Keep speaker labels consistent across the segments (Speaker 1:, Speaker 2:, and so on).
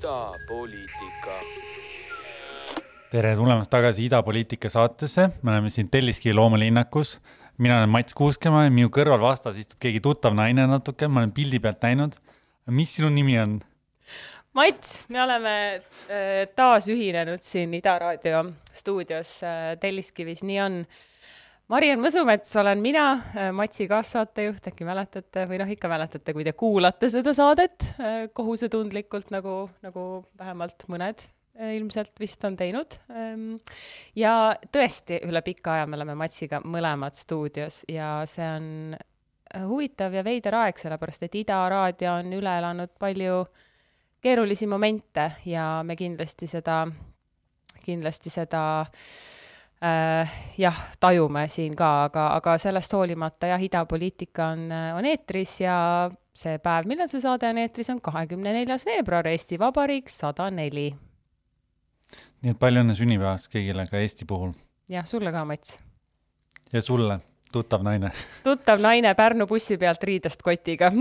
Speaker 1: idapoliitika.
Speaker 2: tere tulemast tagasi Idapoliitika saatesse, me oleme siin Telliskivi loomalinnakus. mina olen Mats Kuuskemaa ja minu kõrval vastas istub keegi tuttav naine natuke, ma olen pildi pealt näinud. mis sinu nimi on?
Speaker 3: Mats, me oleme äh, taas ühinenud siin Ida Raadio stuudios äh, Telliskivis, nii on Mariann Võsumets olen mina, äh, Matsi kaassaatejuht, äkki mäletate või noh, ikka mäletate, kui te kuulate seda saadet äh, kohusetundlikult, nagu, nagu vähemalt mõned äh, ilmselt vist on teinud. Ähm, ja tõesti, üle pika aja me oleme Matsiga mõlemad stuudios ja see on huvitav ja veider aeg, sellepärast et Ida Raadio on üle elanud palju keerulisi momente ja me kindlasti seda, kindlasti seda äh, äh, jah, tajume siin ka, aga, aga sellest hoolimata jah, idapoliitika on, on eetris ja see päev, millal see saade on eetris, on kahekümne neljas veebruar, Eesti Vabariik sada neli.
Speaker 2: nii et palju õnne sünnipäevast kõigile ka Eesti puhul.
Speaker 3: jah, sulle ka, Mats.
Speaker 2: ja sulle, tuttav naine
Speaker 3: tuttav naine Pärnu bussi pealt riidest kotiga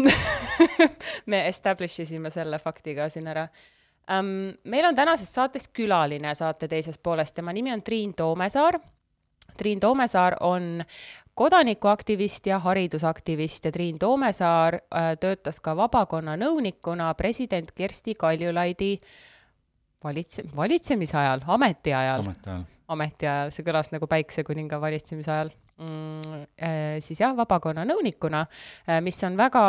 Speaker 3: me establish isime selle fakti ka siin ära um,. meil on tänases saates külaline saate teisest poolest, tema nimi on Triin Toomesaar. Triin Toomesaar on kodanikuaktivist ja haridusaktivist ja Triin Toomesaar äh, töötas ka vabakonna nõunikuna president Kersti Kaljulaidi valitse-, valitsemise ajal, ametiajal.
Speaker 2: ametiajal.
Speaker 3: ametiajal, see kõlas nagu päiksekuninga valitsemise ajal siis jah, vabakonna nõunikuna, äh, mis on väga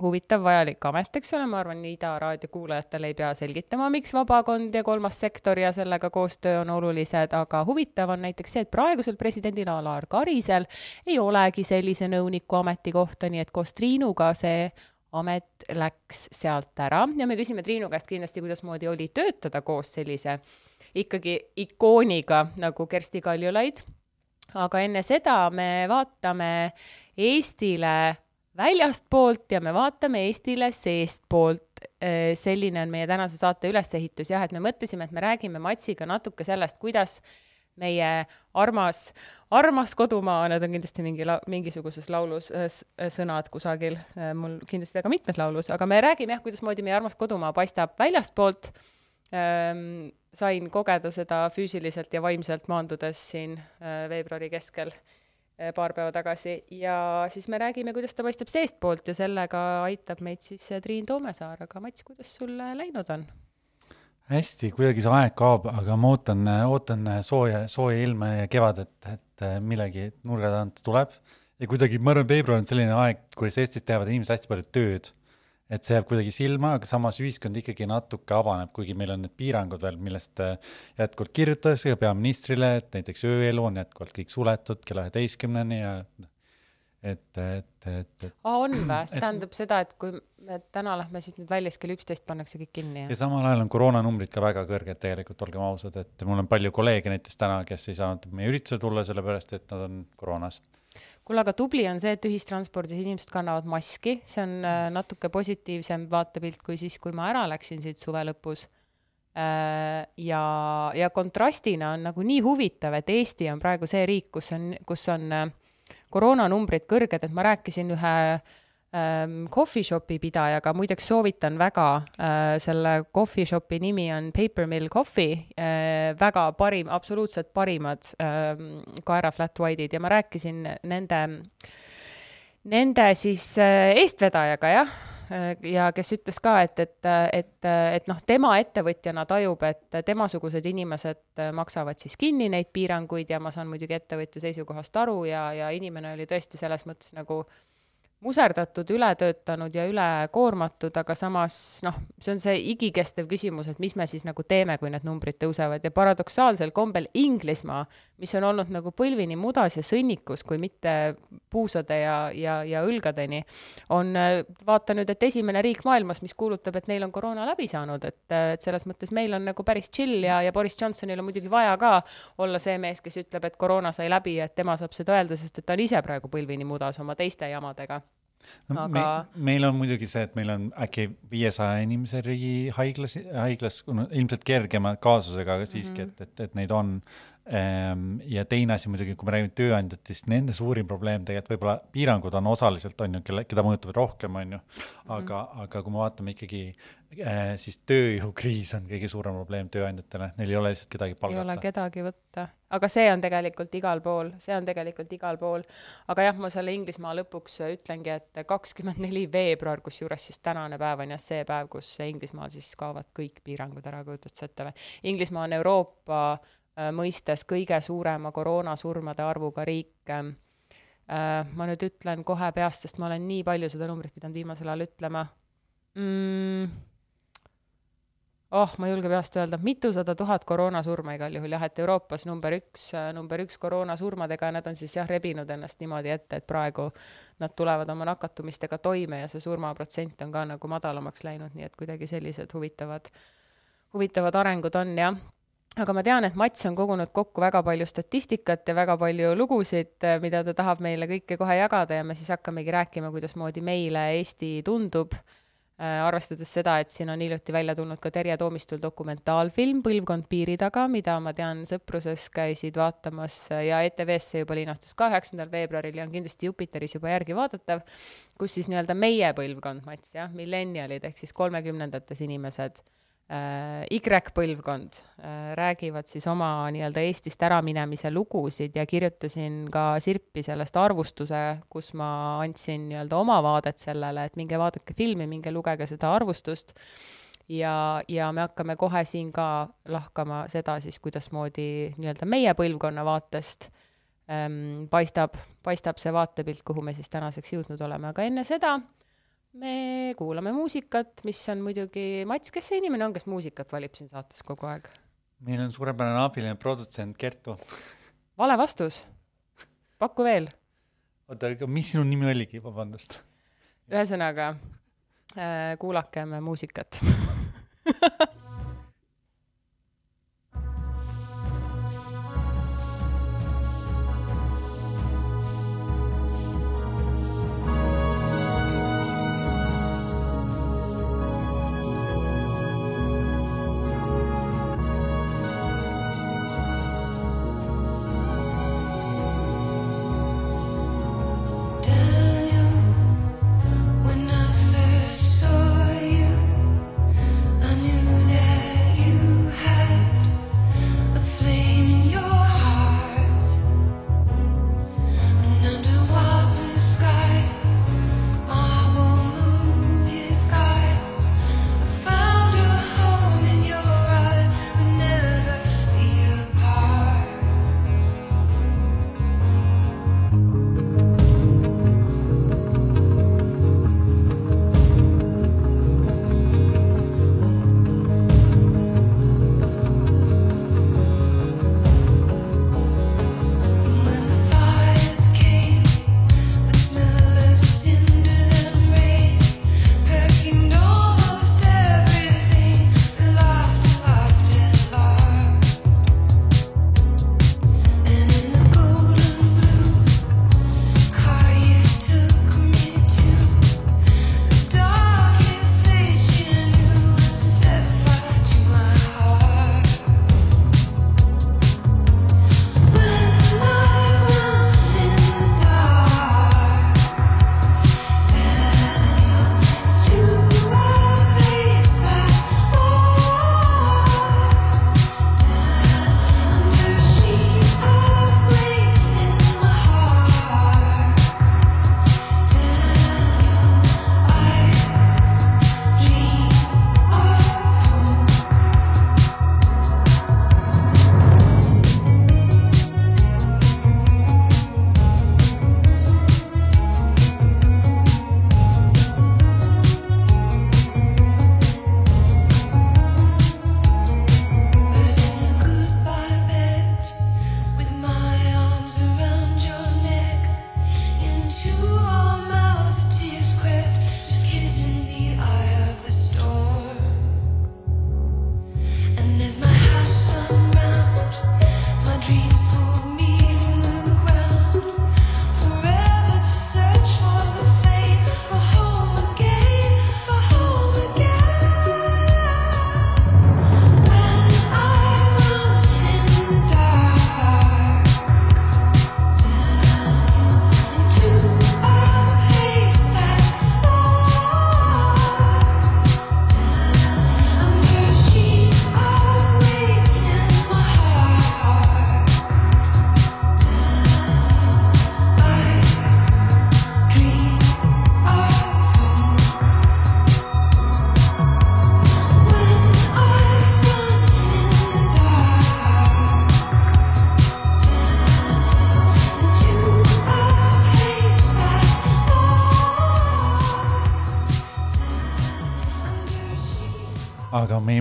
Speaker 3: huvitav, vajalik amet, eks ole, ma arvan, Ida raadio kuulajatele ei pea selgitama, miks vabakond ja kolmas sektor ja sellega koostöö on olulised, aga huvitav on näiteks see, et praegusel presidendil Alar Karisel ei olegi sellise nõuniku ametikohta, nii et koos Triinuga see amet läks sealt ära. Ja me küsime Triinu käest kindlasti, kuidasmoodi oli töötada koos sellise ikkagi ikooniga nagu Kersti Kaljulaid aga enne seda me vaatame Eestile väljastpoolt ja me vaatame Eestile seestpoolt. Äh, selline on meie tänase saate ülesehitus jah, et me mõtlesime, et me räägime Matsiga natuke sellest, kuidas meie armas, armas kodumaa, need on kindlasti mingi la-, mingisuguses laulus sõnad kusagil, äh, mul kindlasti väga mitmes laulus, aga me räägime jah, kuidasmoodi meie armas kodumaa paistab väljastpoolt ähm, sain kogeda seda füüsiliselt ja vaimselt maandudes siin äh, veebruari keskel äh, paar päeva tagasi ja siis me räägime, kuidas ta paistab seestpoolt ja sellega aitab meid siis äh, Triin Toomesaar, aga Mats, kuidas sul läinud on?
Speaker 2: hästi, kuidagi see aeg kaob, aga ma ootan, ootan sooja, sooja ilma ja kevadet, et millegi nurga tagant tuleb. ja kuidagi, ma arvan, veebruar on selline aeg, kus Eestis teevad inimesed hästi palju tööd et see jääb kuidagi silma, aga samas ühiskond ikkagi natuke avaneb, kuigi meil on need piirangud veel, millest äh, jätkuvalt kirjutatakse ka peaministrile, et näiteks ööelu on jätkuvalt kõik suletud kella üheteistkümneni ja et, et, et, et.
Speaker 3: on või? see tähendab seda, et kui me täna lähme siis nüüd välja, siis kell üksteist pannakse kõik kinni,
Speaker 2: jah? ja samal ajal on koroonanumbrid ka väga kõrged tegelikult, olgem ausad, et mul on palju kolleege näiteks täna, kes ei saanud meie üritusele tulla, sellepärast et nad on koroonas
Speaker 3: kuule, aga tubli on see, et ühistranspordis inimesed kannavad maski, see on äh, natuke positiivsem vaatepilt kui siis, kui ma ära läksin siit suve lõpus. Äh, ja, ja kontrastina on nagu nii huvitav, et Eesti on praegu see riik, kus on, kus on äh, koroonanumbrid kõrged, et ma rääkisin ühe äh, coffee shop'i pidajaga, muideks soovitan väga äh,, selle coffee shop'i nimi on Paper Mill Coffee äh,, väga parim, absoluutselt parimad äh, kaera flat white'id. Ja ma rääkisin nende, nende siis äh, eestvedajaga, jah? Ja kes ütles ka, et, et, et, et noh, tema ettevõtjana tajub, et temasugused inimesed maksavad siis kinni neid piiranguid. Ja ma saan muidugi ettevõtja seisukohast aru ja, ja inimene oli tõesti selles mõttes nagu äh, muserdatud, ületöötanud ja ülekoormatud, aga samas noh, see on see igikestev küsimus, et mis me siis nagu teeme, kui need numbrid tõusevad. Ja paradoksaalsel kombel Inglismaa, mis on olnud nagu põlvini mudas ja sõnnikus, kui mitte puusade ja, ja, ja õlgadeni, on vaata nüüd, et esimene riik maailmas, mis kuulutab, et neil on koroona läbi saanud, et, et selles mõttes meil on nagu päris chill ja, ja Boris Johnsonil on muidugi vaja ka olla see mees, kes ütleb, et koroona sai läbi ja et tema saab seda öelda, sest et ta on ise praegu põlvini mudas oma teiste jamadega
Speaker 2: no, aga me, meil on muidugi see, et meil on äkki viiesaja inimese riigi haiglas, haiglas, ilmselt kergema kaasusega, aga siiski mm, -hmm. et, et, et neid on. Ehm, ja teine asi muidugi, kui me räägime tööandjatest, nende suurim probleem tegelikult võib-olla piirangud on osaliselt on ju, kelle, keda mõjutavad rohkem, on ju. aga mm, aga kui me vaatame ikkagi äh, siis tööjõukriis on kõige suurem probleem tööandjatele, neil ei ole lihtsalt kedagi palgata.
Speaker 3: ei ole kedagi võtta, aga see on tegelikult igal pool, see on tegelikult igal pool. aga jah, ma selle Inglismaa lõpuks ütlengi, et kakskümmend neli veebruar, kusjuures siis tänane päev on jah see päev, kus Inglismaal siis kaovad kõik piirangud ära, kujutad sa ette või? Inglismaa on Euroopa mõistes kõige suurema koroonasurmade arvuga riik. Äh, ma nüüd ütlen kohe peast, sest ma olen nii palju seda numbrit pidanud viimasel ajal ütlema mm,. oh, ma ei julge peast öelda, mitusada tuhat koroonasurma igal juhul jah, et Euroopas number üks, äh, number üks koroonasurmadega ja nad on siis jah, rebinud ennast niimoodi ette, et praegu nad tulevad oma nakatumistega toime ja see surmaprotsent on ka nagu madalamaks läinud, nii et kuidagi sellised huvitavad, huvitavad arengud on jah aga ma tean, et Mats on kogunud kokku väga palju statistikat ja väga palju lugusid, eh, mida ta tahab meile kõike kohe jagada ja me siis hakkamegi rääkima, kuidasmoodi meile Eesti tundub äh,, arvestades seda, et siin on hiljuti välja tulnud ka Terje Toomistul dokumentaalfilm Põlvkond piiri taga, mida ma tean, sõpruses käisid vaatamas ja ETV-sse juba linastus ka üheksandal veebruaril ja on kindlasti Jupiteris juba järgi vaadatav, kus siis nii-öelda meie põlvkond, Mats, jah, millenialid ehk siis kolmekümnendates inimesed Y-põlvkond äh, räägivad siis oma nii-öelda Eestist äraminemise lugusid ja kirjutasin ka Sirpi sellest arvustuse, kus ma andsin nii-öelda oma vaadet sellele, et minge vaadake filmi, minge lugege seda arvustust. ja, ja me hakkame kohe siin ka lahkama seda siis, kuidasmoodi nii-öelda meie põlvkonna vaatest ähm, paistab, paistab see vaatepilt, kuhu me siis tänaseks jõudnud oleme, aga enne seda me kuulame muusikat, mis on muidugi, Mats, kes see inimene on, kes muusikat valib siin saates kogu aeg?
Speaker 2: meil on suurepärane abiline produtsent Kertu.
Speaker 3: vale vastus. paku veel.
Speaker 2: oota, aga mis sinu nimi oligi, vabandust?
Speaker 3: ühesõnaga äh,, kuulakem muusikat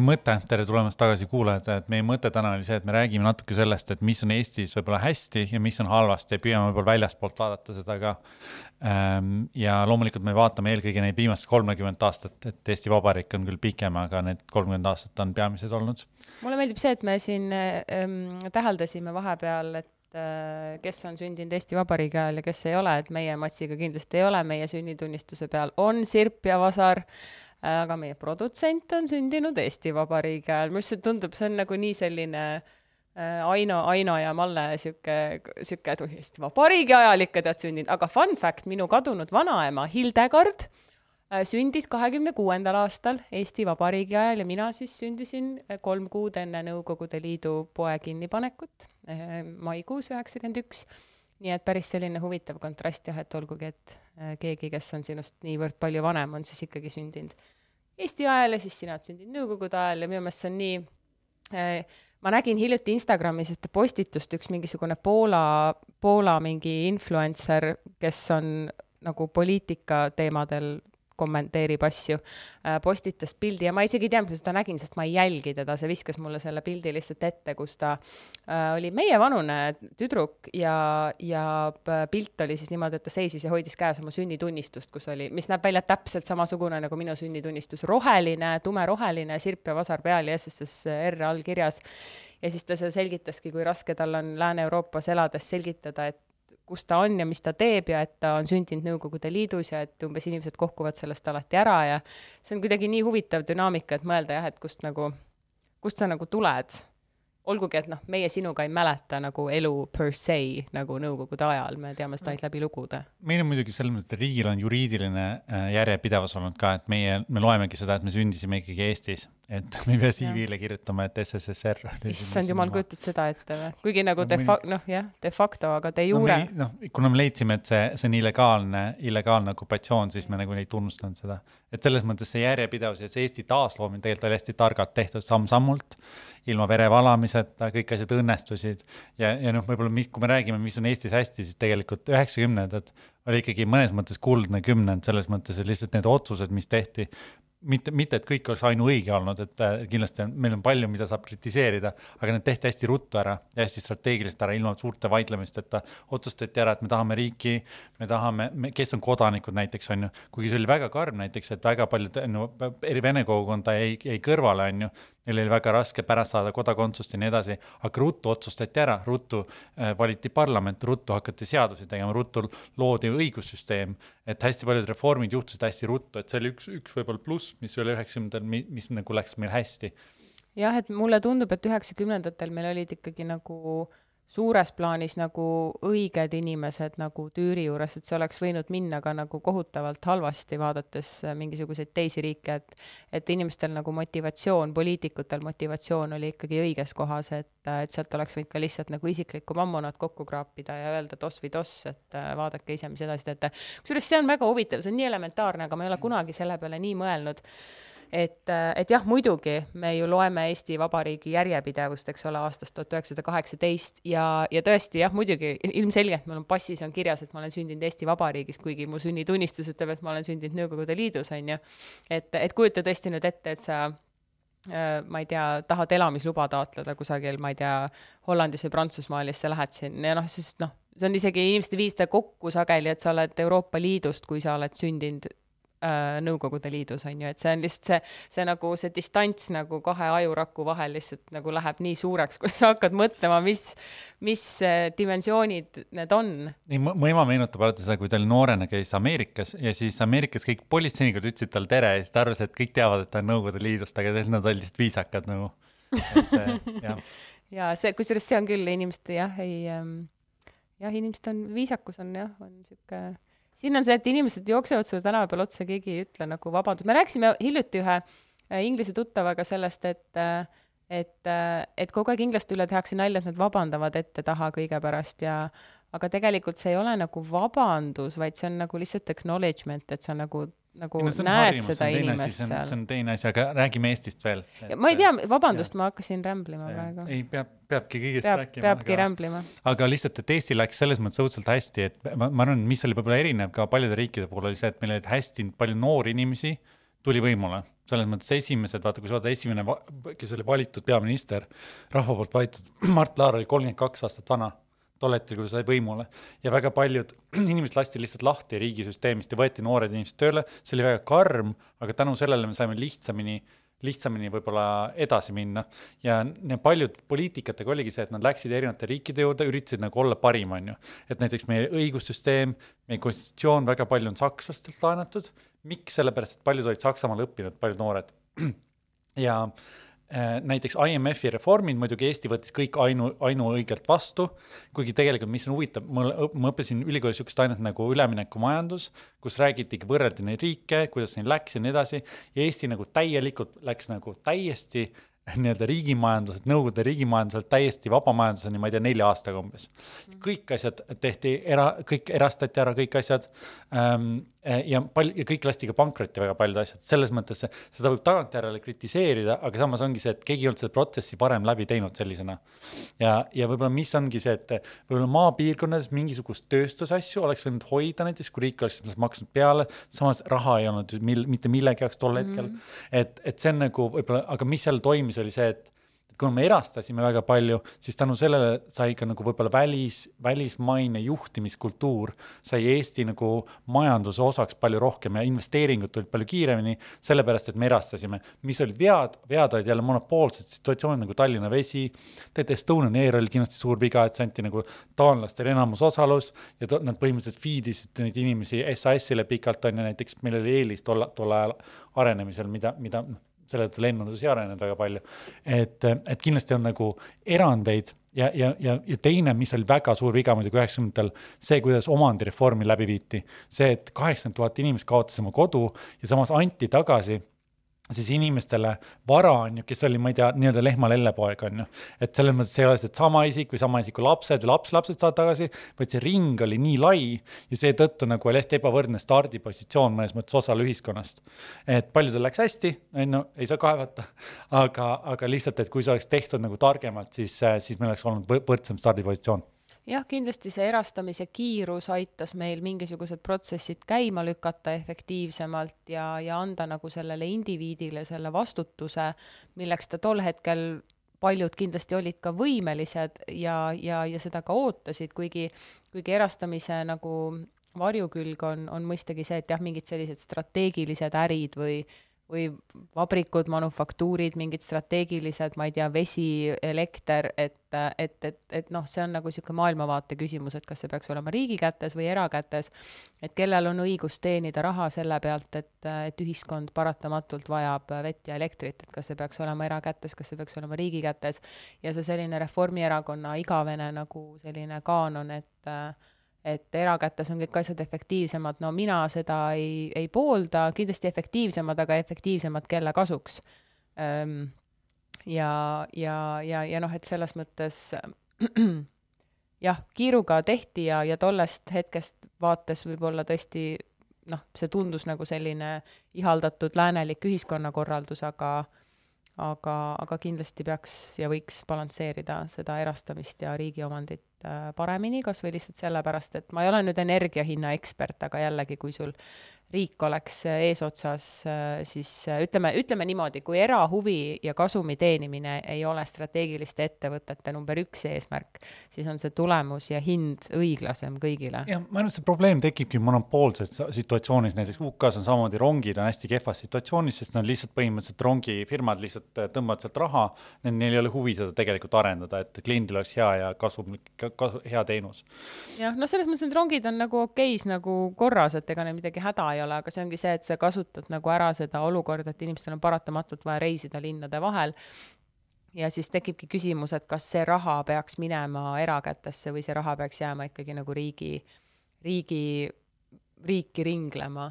Speaker 2: mõte, tere tulemast tagasi kuulajad, et meie mõte täna oli see, et me räägime natuke sellest, et mis on Eestis võib-olla hästi ja mis on halvasti ja püüame võib-olla väljastpoolt vaadata seda ka. Ehm, ja loomulikult me vaatame eelkõige neid viimast kolmekümmet aastat, et Eesti Vabariik on küll pikem, aga need kolmkümmend aastat on peamised olnud.
Speaker 3: mulle meeldib see, et me siin ähm, täheldasime vahepeal, et äh, kes on sündinud Eesti Vabariigi ajal ja kes ei ole, et meie Matsiga kindlasti ei ole, meie sünnitunnistuse peal on sirp ja vasar aga meie produtsent on sündinud Eesti Vabariigi ajal, see tundub, see on nagu nii selline äh, Aino, Aino ja Malle sihuke, sihuke, et Eesti Vabariigi ajal ikka tead sündinud, aga fun fact, minu kadunud vanaema Hildegard äh, sündis kahekümne kuuendal aastal Eesti Vabariigi ajal ja mina siis sündisin äh, kolm kuud enne Nõukogude Liidu poe kinnipanekut maikuus üheksakümmend üks. Nii et päris selline huvitav kontrast jah, et olgugi, et Äh, keegi, kes on sinust niivõrd palju vanem, on siis ikkagi sündinud Eesti ajal ja siis sina oled sündinud Nõukogude ajal ja minu meelest see on nii äh, ma nägin hiljuti Instagramis ühte postitust, üks mingisugune Poola, Poola mingi influencer, kes on nagu poliitika teemadel kommenteerib asju, äh, postitas pildi ja ma isegi ei teadnud, kuidas seda nägin, sest ma ei jälgi teda, see viskas mulle selle pildi lihtsalt ette, kus ta äh, oli meievanune tüdruk ja, ja pilt oli siis niimoodi, et ta seisis ja hoidis käes oma sünnitunnistust, kus oli, mis näeb välja täpselt samasugune nagu minu sünnitunnistus, roheline, tumeroheline, sirp ja vasar peal ja SSSR all kirjas ja siis ta seal selgitaski, kui raske tal on Lääne-Euroopas elades selgitada, et kus ta on ja mis ta teeb ja et ta on sündinud Nõukogude Liidus ja et umbes inimesed kohkuvad sellest alati ära ja see on kuidagi nii huvitav dünaamika, et mõelda jah, et kust nagu, kust sa nagu tuled olgugi, et noh, meie sinuga ei mäleta nagu elu per se nagu nõukogude ajal, me teame seda ainult läbi lugude.
Speaker 2: meil on muidugi selles mõttes, et riigil on juriidiline äh, järjepidevus olnud ka, et meie, me loemegi seda, et me sündisime ikkagi Eestis et me ei pea CV-le kirjutama, et SSSR.
Speaker 3: issand jumal, kujutad seda ette või? kuigi nagu de fa-, noh jah, de facto, aga de jure
Speaker 2: no,. noh, kuna me leidsime, et see, see on illegaalne, illegaalne okupatsioon, siis me nagu ei tunnustanud seda. et selles mõttes see järjepidevus ja see Eesti taasloomine tegelikult oli hästi targalt tehtud samm-sammult, ilma vere valamiseta, kõik asjad õnnestusid. ja, ja noh, võib-olla kui me räägime, mis on Eestis hästi, siis tegelikult üheksakümnendad oli ikkagi mõnes mõttes kuldne kümnend, selles mõttes, et lihtsalt need otsused, mis tehti, mitte, mitte et kõik oleks ainuõige olnud, et kindlasti on, meil on palju, mida saab kritiseerida, aga need tehti hästi ruttu ära ja hästi strateegiliselt ära, ilma suurte vaidlemisteta. otsustati ära, et me tahame riiki, me tahame, kes on kodanikud näiteks on ju, kuigi see oli väga karm näiteks, et väga paljud no, eri vene kogukonda jäi, jäi kõrvale, on ju neil oli väga raske pärast saada kodakondsust ja nii edasi, aga ruttu otsustati ära, ruttu äh, valiti parlament, ruttu hakati seadusi tegema, ruttu loodi õigussüsteem, et hästi paljud reformid juhtusid hästi ruttu, et see oli üks, üks võib-olla pluss, mis oli üheksakümnendatel, mis nagu läks meil hästi.
Speaker 3: jah, et mulle tundub, et üheksakümnendatel meil olid ikkagi nagu äh, suures plaanis nagu õiged inimesed nagu Tüüri juures, et see oleks võinud minna ka nagu kohutavalt halvasti, vaadates äh, mingisuguseid teisi riike, et et inimestel nagu motivatsioon, poliitikutel motivatsioon oli ikkagi õiges kohas, et, äh, et sealt oleks võinud ka lihtsalt nagu isiklikku mammonat kokku kraapida ja öelda toss või toss, et äh, vaadake ise, mis edasi teete. kusjuures see on väga huvitav, see on nii elementaarne, aga ma ei ole kunagi selle peale nii mõelnud et, et jah, muidugi me ju loeme Eesti Vabariigi järjepidevust, eks ole, aastast tuhat üheksasada kaheksateist ja, ja tõesti jah, muidugi ilmselgelt mul on passis on kirjas, et ma olen sündinud Eesti Vabariigis, kuigi mu sünnitunnistus ütleb, et ma olen sündinud Nõukogude Liidus, on ju. et, et kujuta tõesti nüüd ette, et sa äh, ma ei tea, tahad elamisluba taotleda kusagil, ma ei tea, Hollandis või Prantsusmaal ja siis sa lähed sinna ja noh, siis noh, see on isegi, inimesed ei vii seda kokku sageli, et sa oled Euroopa Liidust, kui sa oled sündinud äh, Nõukogude Liidus, on ju, et see on lihtsalt see, see nagu see distants nagu kahe ajuraku vahel lihtsalt nagu läheb nii suureks, kui sa hakkad mõtlema, mis, mis äh, dimensioonid need on.
Speaker 2: nii, mu ema meenutab alati seda, kui ta oli noorena, käis Ameerikas ja siis Ameerikas kõik politseinikud ütlesid talle tere ja siis ta arvas, et kõik teavad, et ta on Nõukogude Liidust, aga tegelikult nad olid lihtsalt viisakad nagu, äh,
Speaker 3: ja see, kusjuures see on küll inimeste jah, ei ähm, jah, inimesed on, viisakus on jah, on niisugune siin on see, et inimesed jooksevad sulle tänava peal otsa, keegi ei ütle nagu vabandust, me rääkisime hiljuti ühe äh, inglise tuttavaga sellest, et äh, et, äh, et kogu aeg inglaste üle tehakse nalja, et nad vabandavad ette-taha kõige pärast ja aga tegelikult see ei ole nagu vabandus, vaid see on nagu lihtsalt acknowledgement, et sa nagu nagu no, näed harimus, seda inimest
Speaker 2: seal. see on teine asi, aga räägime Eestist veel.
Speaker 3: ma ei tea, vabandust, ma hakkasin rämblima see, praegu.
Speaker 2: ei, peab, peabki kõigest
Speaker 3: peab,
Speaker 2: rääkima.
Speaker 3: peabki aga, rämblima.
Speaker 2: aga lihtsalt, et Eestil läks selles mõttes õudselt hästi, et ma, ma arvan, mis oli võib-olla erinev ka paljude riikide puhul, oli see, et meil olid hästi palju noori inimesi, tuli võimule selles mõttes esimesed, vaata, kui sa vaatad esimene, kes oli valitud peaminister, rahva poolt valitud, Mart Laar oli kolmkümmend kaks aastat vana tol hetkel, kui ta sai võimule ja väga paljud inimesed lasti lihtsalt lahti riigisüsteemist ja võeti noored inimesed tööle, see oli väga karm, aga tänu sellele me saime lihtsamini lihtsamini võib-olla edasi minna ja paljud poliitikatega oligi see, et nad läksid erinevate riikide juurde, üritasid nagu olla parim, on ju. et näiteks meie õigussüsteem, meie konstitutsioon, väga palju on sakslastelt laenatud. miks, sellepärast et paljud olid Saksamaal õppinud, paljud noored. ja Äh, näiteks IMF-i reformid muidugi Eesti võttis kõik ainu, ainuõigelt vastu, kuigi tegelikult, mis on huvitav, ma õppisin ülikoolis niisugust ainet nagu üleminekumajandus, kus räägitigi, võrreldi neid riike, kuidas neil läks ja nii edasi, ja Eesti nagu täielikult läks nagu täiesti nii-öelda riigimajanduselt, Nõukogude riigimajanduselt täiesti vabamajanduseni, ma ei tea, nelja aastaga umbes. kõik asjad tehti era, kõik erastati ära, kõik asjad ähm,. ja pal-, ja kõik lasti ka pankrotti, väga paljud asjad, selles mõttes seda võib tagantjärele kritiseerida, aga samas ongi see, et keegi ei olnud seda protsessi varem läbi teinud sellisena. ja, ja võib-olla, mis ongi see, et võib-olla maapiirkondades mingisugust tööstusasju oleks võinud hoida näiteks, kui riik oleks maksnud peale, samas raha ei olnud mil-, mitte millegi jaoks tol hetkel mm. -hmm. et, et see on nagu võib-olla, aga mis seal toimis oli see, et kuna me erastasime väga palju, siis tänu sellele sai ka nagu võib-olla välis, välismaine juhtimiskultuur sai Eesti nagu majanduse osaks palju rohkem ja investeeringud tulid palju kiiremini, sellepärast et me erastasime. mis olid vead, vead olid jälle monopoolsed situatsioonid nagu Tallinna Vesi, teate Estonian Air oli kindlasti suur viga, et see anti nagu taanlastele enamusosalus ja to, nad põhimõtteliselt feed isid neid inimesi SAS-ile pikalt on ju, näiteks meil oli eelis tol, tol ajal arenemisel, mida, mida noh, selle tõttu lennundus ei arenenud väga palju. et, et kindlasti on nagu erandeid ja, ja, ja, ja teine, mis oli väga suur viga muidugi üheksakümnendatel, see, kuidas omandireformi läbi viiti. see, et kaheksakümmend tuhat inimest kaotas oma kodu ja samas anti tagasi siis inimestele vara, on ju, kes oli, ma ei tea, nii-öelda lehma lellepoeg, on ju. et selles mõttes ei ole see, sama isik või sama isiku lapsed või lapslapsed saavad tagasi, vaid see ring oli nii lai ja seetõttu nagu oli hästi ebavõrdne stardipositsioon mõnes mõttes osal ühiskonnast. et paljudel läks hästi, on ju, ei saa kaevata, aga, aga lihtsalt, et kui see oleks tehtud nagu targemalt, siis, siis meil oleks olnud võrdsem stardipositsioon
Speaker 3: jah, kindlasti see erastamise kiirus aitas meil mingisugused protsessid käima lükata efektiivsemalt ja, ja anda nagu sellele indiviidile selle vastutuse, milleks ta tol hetkel paljud kindlasti olid ka võimelised ja, ja, ja seda ka ootasid, kuigi, kuigi erastamise nagu varjukülg on, on mõistagi see, et jah, mingid sellised strateegilised ärid või või vabrikud, manufaktuurid, mingid strateegilised, ma ei tea, vesi, elekter, et, et, et, et noh, see on nagu niisugune maailmavaate küsimus, et kas see peaks olema riigi kätes või erakätes, et kellel on õigus teenida raha selle pealt, et, et ühiskond paratamatult vajab vett ja elektrit, et kas see peaks olema erakätes, kas see peaks olema riigi kätes, ja see selline Reformierakonna igavene nagu selline kaanon, et et erakätes on kõik asjad efektiivsemad, no mina seda ei, ei poolda, kindlasti efektiivsemad, aga efektiivsemad kelle kasuks. Ja, ja, ja, ja noh, et selles mõttes jah, kiiruga tehti ja, ja tollest hetkest vaates võib-olla tõesti noh, see tundus nagu selline ihaldatud läänelik ühiskonnakorraldus, aga aga, aga kindlasti peaks ja võiks balansseerida seda erastamist ja riigi omandit paremini, kas või lihtsalt sellepärast, et ma ei ole nüüd energiahinna ekspert, aga jällegi, kui sul riik oleks eesotsas, äh, siis äh, ütleme, ütleme niimoodi, kui erahuvi ja kasumi teenimine ei ole strateegiliste ettevõtete number üks eesmärk, siis on see tulemus ja hind õiglasem kõigile.
Speaker 2: jah, ma arvan, et see probleem tekibki monopoolses situatsioonis, näiteks UK-s on samamoodi rongid on hästi kehvas situatsioonis, sest nad lihtsalt põhimõtteliselt rongifirmad lihtsalt äh, tõmbavad sealt raha, neil ei ole huvi seda tegelikult arendada, et kliendil oleks hea ja kasumlik, kasu, hea teenus.
Speaker 3: jah, noh, selles mõttes need rongid on nagu okeis nagu korras, et ega neil midagi häda ei ei ole, aga see ongi see, et sa kasutad nagu ära seda olukorda, et inimestel on paratamatult vaja reisida linnade vahel. ja siis tekibki küsimus, et kas see raha peaks minema erakätesse või see raha peaks jääma ikkagi nagu riigi, riigi, riiki ringlema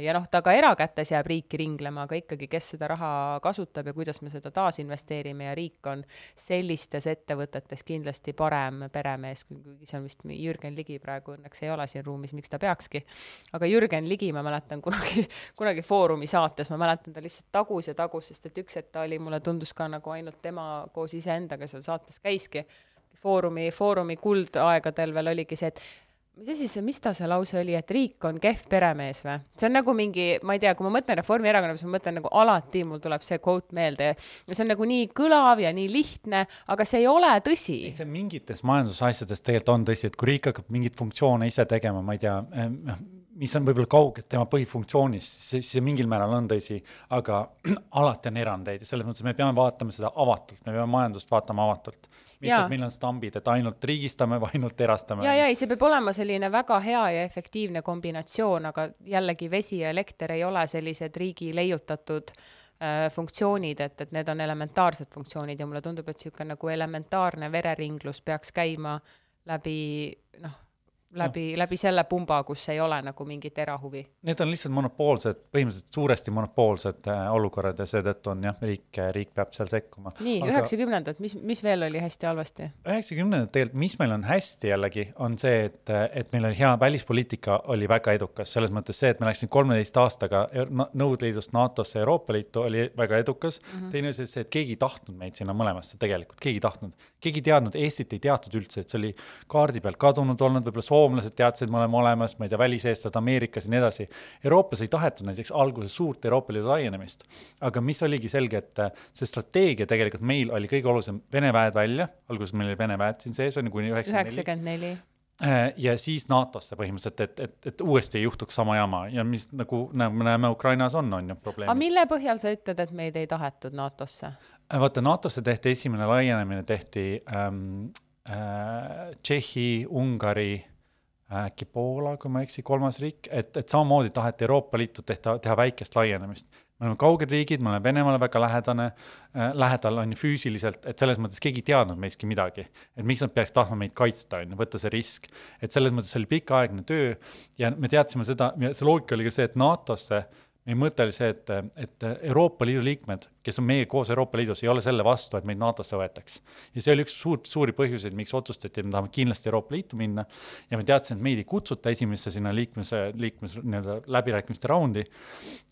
Speaker 3: ja noh, ta ka erakätes jääb riiki ringlema, aga ikkagi, kes seda raha kasutab ja kuidas me seda taasinvesteerime ja riik on sellistes ettevõtetes kindlasti parem peremees, kuigi see on vist Jürgen Ligi praegu õnneks ei ole siin ruumis, miks ta peakski. aga Jürgen Ligi, ma mäletan kunagi, kunagi Foorumi saates, ma mäletan, ta lihtsalt tagus ja tagus, sest et üks hetk ta oli, mulle tundus ka nagu ainult tema koos iseendaga seal saates käiski. Foorumi, Foorumi kuldaegadel veel oligi see, et mis asi see, mis ta see lause oli, et riik on kehv peremees või? see on nagu mingi, ma ei tea, kui ma mõtlen Reformierakonna, siis ma mõtlen nagu alati mul tuleb see quote meelde see on nagu nii kõlav ja nii lihtne, aga see ei ole tõsi.
Speaker 2: see mingites majandusasjades tegelikult on tõsi, et kui riik hakkab mingeid funktsioone ise tegema, ma ei tea, noh, mis on võib-olla kauged tema põhifunktsioonist, siis see mingil määral on tõsi, aga alati on erandeid ja selles mõttes me peame vaatama seda avatult, me peame majandust vaatama avatult. Meil on stambid, et ainult riigistame või ainult erastame.
Speaker 3: ja, ja ei, see peab olema selline väga hea ja efektiivne kombinatsioon, aga jällegi vesi ja elekter ei ole sellised riigi leiutatud äh, funktsioonid, et, et need on elementaarsed funktsioonid ja mulle tundub, et niisugune nagu elementaarne vereringlus peaks käima läbi noh, läbi no., läbi selle pumba, kus ei ole nagu mingit erahuvi.
Speaker 2: Need on lihtsalt monopoolsed, põhimõtteliselt suuresti monopoolsed äh, olukorrad ja seetõttu on jah, riik, riik peab seal sekkuma.
Speaker 3: nii Aga..., üheksakümnendad, mis, mis veel oli hästi-halvasti?
Speaker 2: üheksakümnendad tegelikult, mis meil on hästi jällegi, on see, et, et meil oli hea välispoliitika, oli väga edukas, selles mõttes see, et me läksime kolmeteist aastaga Nõukogude Liidust NATO-sse, Euroopa Liitu, oli väga edukas mm. -hmm. teine asi see, et keegi ei tahtnud meid sinna mõlemasse tegelikult, keegi ei tahtnud. keegi ei teadnud, Eestit ei teatud üldse, et see oli kaardi pealt kadunud olnud, võib-olla Soome soomlased teadsid, me oleme olemas, ma ei tea, väliseestlased Ameerikas ja nii edasi. Euroopas ei tahetud näiteks alguses suurt Euroopa Liidu laienemist, aga mis oligi selge, et äh, see strateegia tegelikult meil oli kõige olulisem, Vene väed välja, alguses meil oli Vene väed siin sees, on ju, kuni
Speaker 3: üheksakümmend neli
Speaker 2: äh, ja siis NATO-sse põhimõtteliselt, et, et, et uuesti ei juhtuks sama jama ja mis nagu, nagu me näeme, Ukrainas on, on ju probleem.
Speaker 3: aga mille põhjal sa ütled, et meid ei tahetud NATO-sse?
Speaker 2: Äh, vaata, NATO-sse tehti esimene laienemine tehti ähm, äh, Tšehhi, Ungari äkki Poola, kui ma ei eksi, kolmas riik, et, et samamoodi taheti Euroopa Liitu tehta, teha väikest laienemist. me oleme kauged riigid, me oleme Venemaale väga lähedane äh,, lähedal on ju füüsiliselt, et selles mõttes keegi ei teadnud meistki midagi. et miks nad peaks tahtma meid kaitsta, on ju, võtta see risk. et selles mõttes see oli pikaaegne töö ja me teadsime seda, see loogika oli ka see, et NATO-sse äh, meie mõte oli see, et, et Euroopa Liidu liikmed, kes on meiega koos Euroopa Liidus, ei ole selle vastu, et meid NATO-sse võetaks. ja see oli üks suur, suuri põhjuseid, miks otsustati, et me tahame kindlasti Euroopa Liitu minna. Ja me teadsime, et meid ei kutsuta esimesse sinna liikmese, liikmes nii-öelda läbirääkimiste raundi.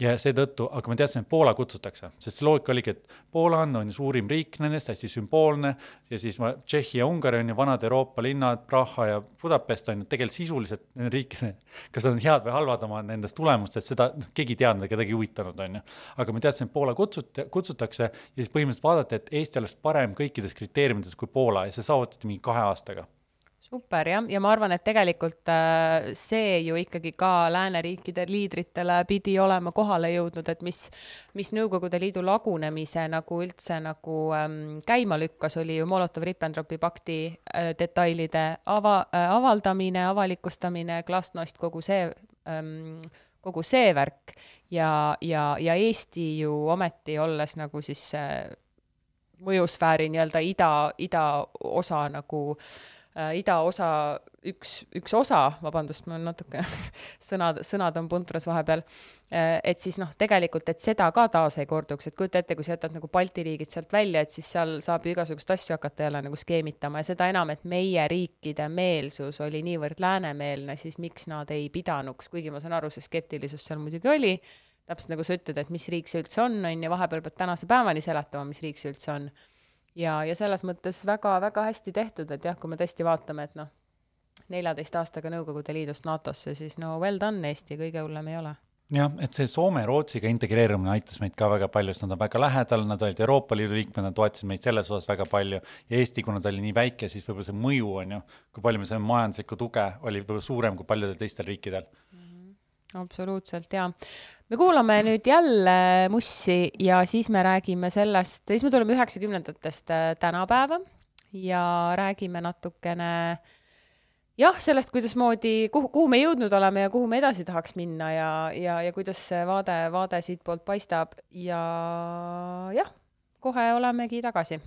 Speaker 2: Ja seetõttu, aga me teadsime, et Poola kutsutakse, sest see loogika oligi, et Poola on, on ju suurim riik nendest, hästi sümboolne. Ja siis Tšehhi ja Ungari on ju vanad Euroopa linnad, Praha ja Budapest on ju tegelikult sisuliselt riikide, kas nad on head või halvad oma nendest tulemustest, seda noh, keegi ei teadnud anda, kedagi huvitanud, on ju. aga me teadsime, et Poola kutsut-, kutsutakse ja siis põhimõtteliselt vaadati, et Eesti oleks parem kõikides kriteeriumides kui Poola ja see saavutati mingi kahe aastaga.
Speaker 3: Super jah, ja ma arvan, et tegelikult äh, see ju ikkagi ka lääneriikide liidritele pidi olema kohale jõudnud, et mis, mis Nõukogude Liidu lagunemise nagu üldse nagu ähm, käima lükkas, oli ju Molotovi-Ribbentropi pakti äh, detailide ava- äh,, avaldamine, avalikustamine, glasnost, kogu see ähm, kogu see värk ja, ja, ja Eesti ju ometi olles nagu siis mõjusfääri nii-öelda ida, idaosa nagu äh, idaosa üks, üks osa, vabandust, mul natuke sõnad, sõnad on puntras vahepeal äh,, et siis noh, tegelikult, et seda ka taas ei korduks, et kujuta ette, kui sa jätad nagu Balti riigid sealt välja, et siis seal saab ju igasuguseid asju hakata jälle nagu skeemitama ja seda enam, et meie riikide meelsus oli niivõrd läänemeelne, siis miks nad ei pidanuks, kuigi ma saan aru, see skeptilisus seal muidugi oli täpselt nagu sa ütled, et mis riik see üldse on, on ju, vahepeal pead tänase päevani seletama, mis riik see üldse on. ja, ja selles mõttes väga-väga hästi tehtud, et jah, kui me tõesti vaatame, et noh, neljateist aastaga Nõukogude Liidust NATO-sse, siis no well done, Eesti, kõige hullem ei ole
Speaker 2: jah, et see Soome-Rootsiga integreerumine aitas meid ka väga palju, sest nad on väga lähedal, nad olid Euroopa Liidu liikmed, nad toetasid meid selles osas väga palju ja Eesti, kuna ta oli nii väike, siis võib-olla see mõju on ju, kui palju me saime majanduslikku tuge, oli võib-olla suurem kui paljudel teistel riikidel mm.
Speaker 3: -hmm. absoluutselt, jaa me kuulame nüüd jälle Mussi ja siis me räägime sellest, siis me tuleme üheksakümnendatest äh, tänapäeva ja räägime natukene jah, sellest, kuidasmoodi, kuhu, kuhu me jõudnud oleme ja kuhu me edasi tahaks minna ja, ja, ja kuidas see vaade, vaade siitpoolt paistab. Ja jah, kohe olemegi tagasi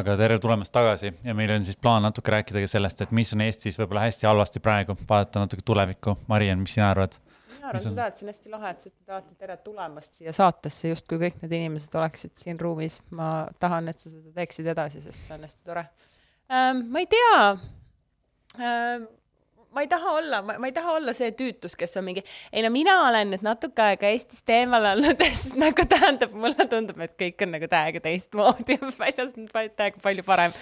Speaker 2: aga tere tulemast tagasi ja meil on siis plaan natuke rääkida ka sellest, et mis on Eestis võib-olla hästi halvasti praegu, vaadata natuke tulevikku. Mariann, mis sina arvad?
Speaker 3: mina arvan seda, et see on hästi lahe, et sa ütled alati tere tulemast siia saatesse, justkui kõik need inimesed oleksid siin ruumis. ma tahan, et sa seda teeksid edasi, sest see on hästi tore ähm,. ma ei tea ähm, ma ei taha olla, ma ei taha olla see tüütus, kes on mingi, ei no mina olen nüüd natuke aega Eestist eemal olnud, sest nagu tähendab, mulle tundub, et kõik on nagu täiega teistmoodi ja väljas on täiega palju parem.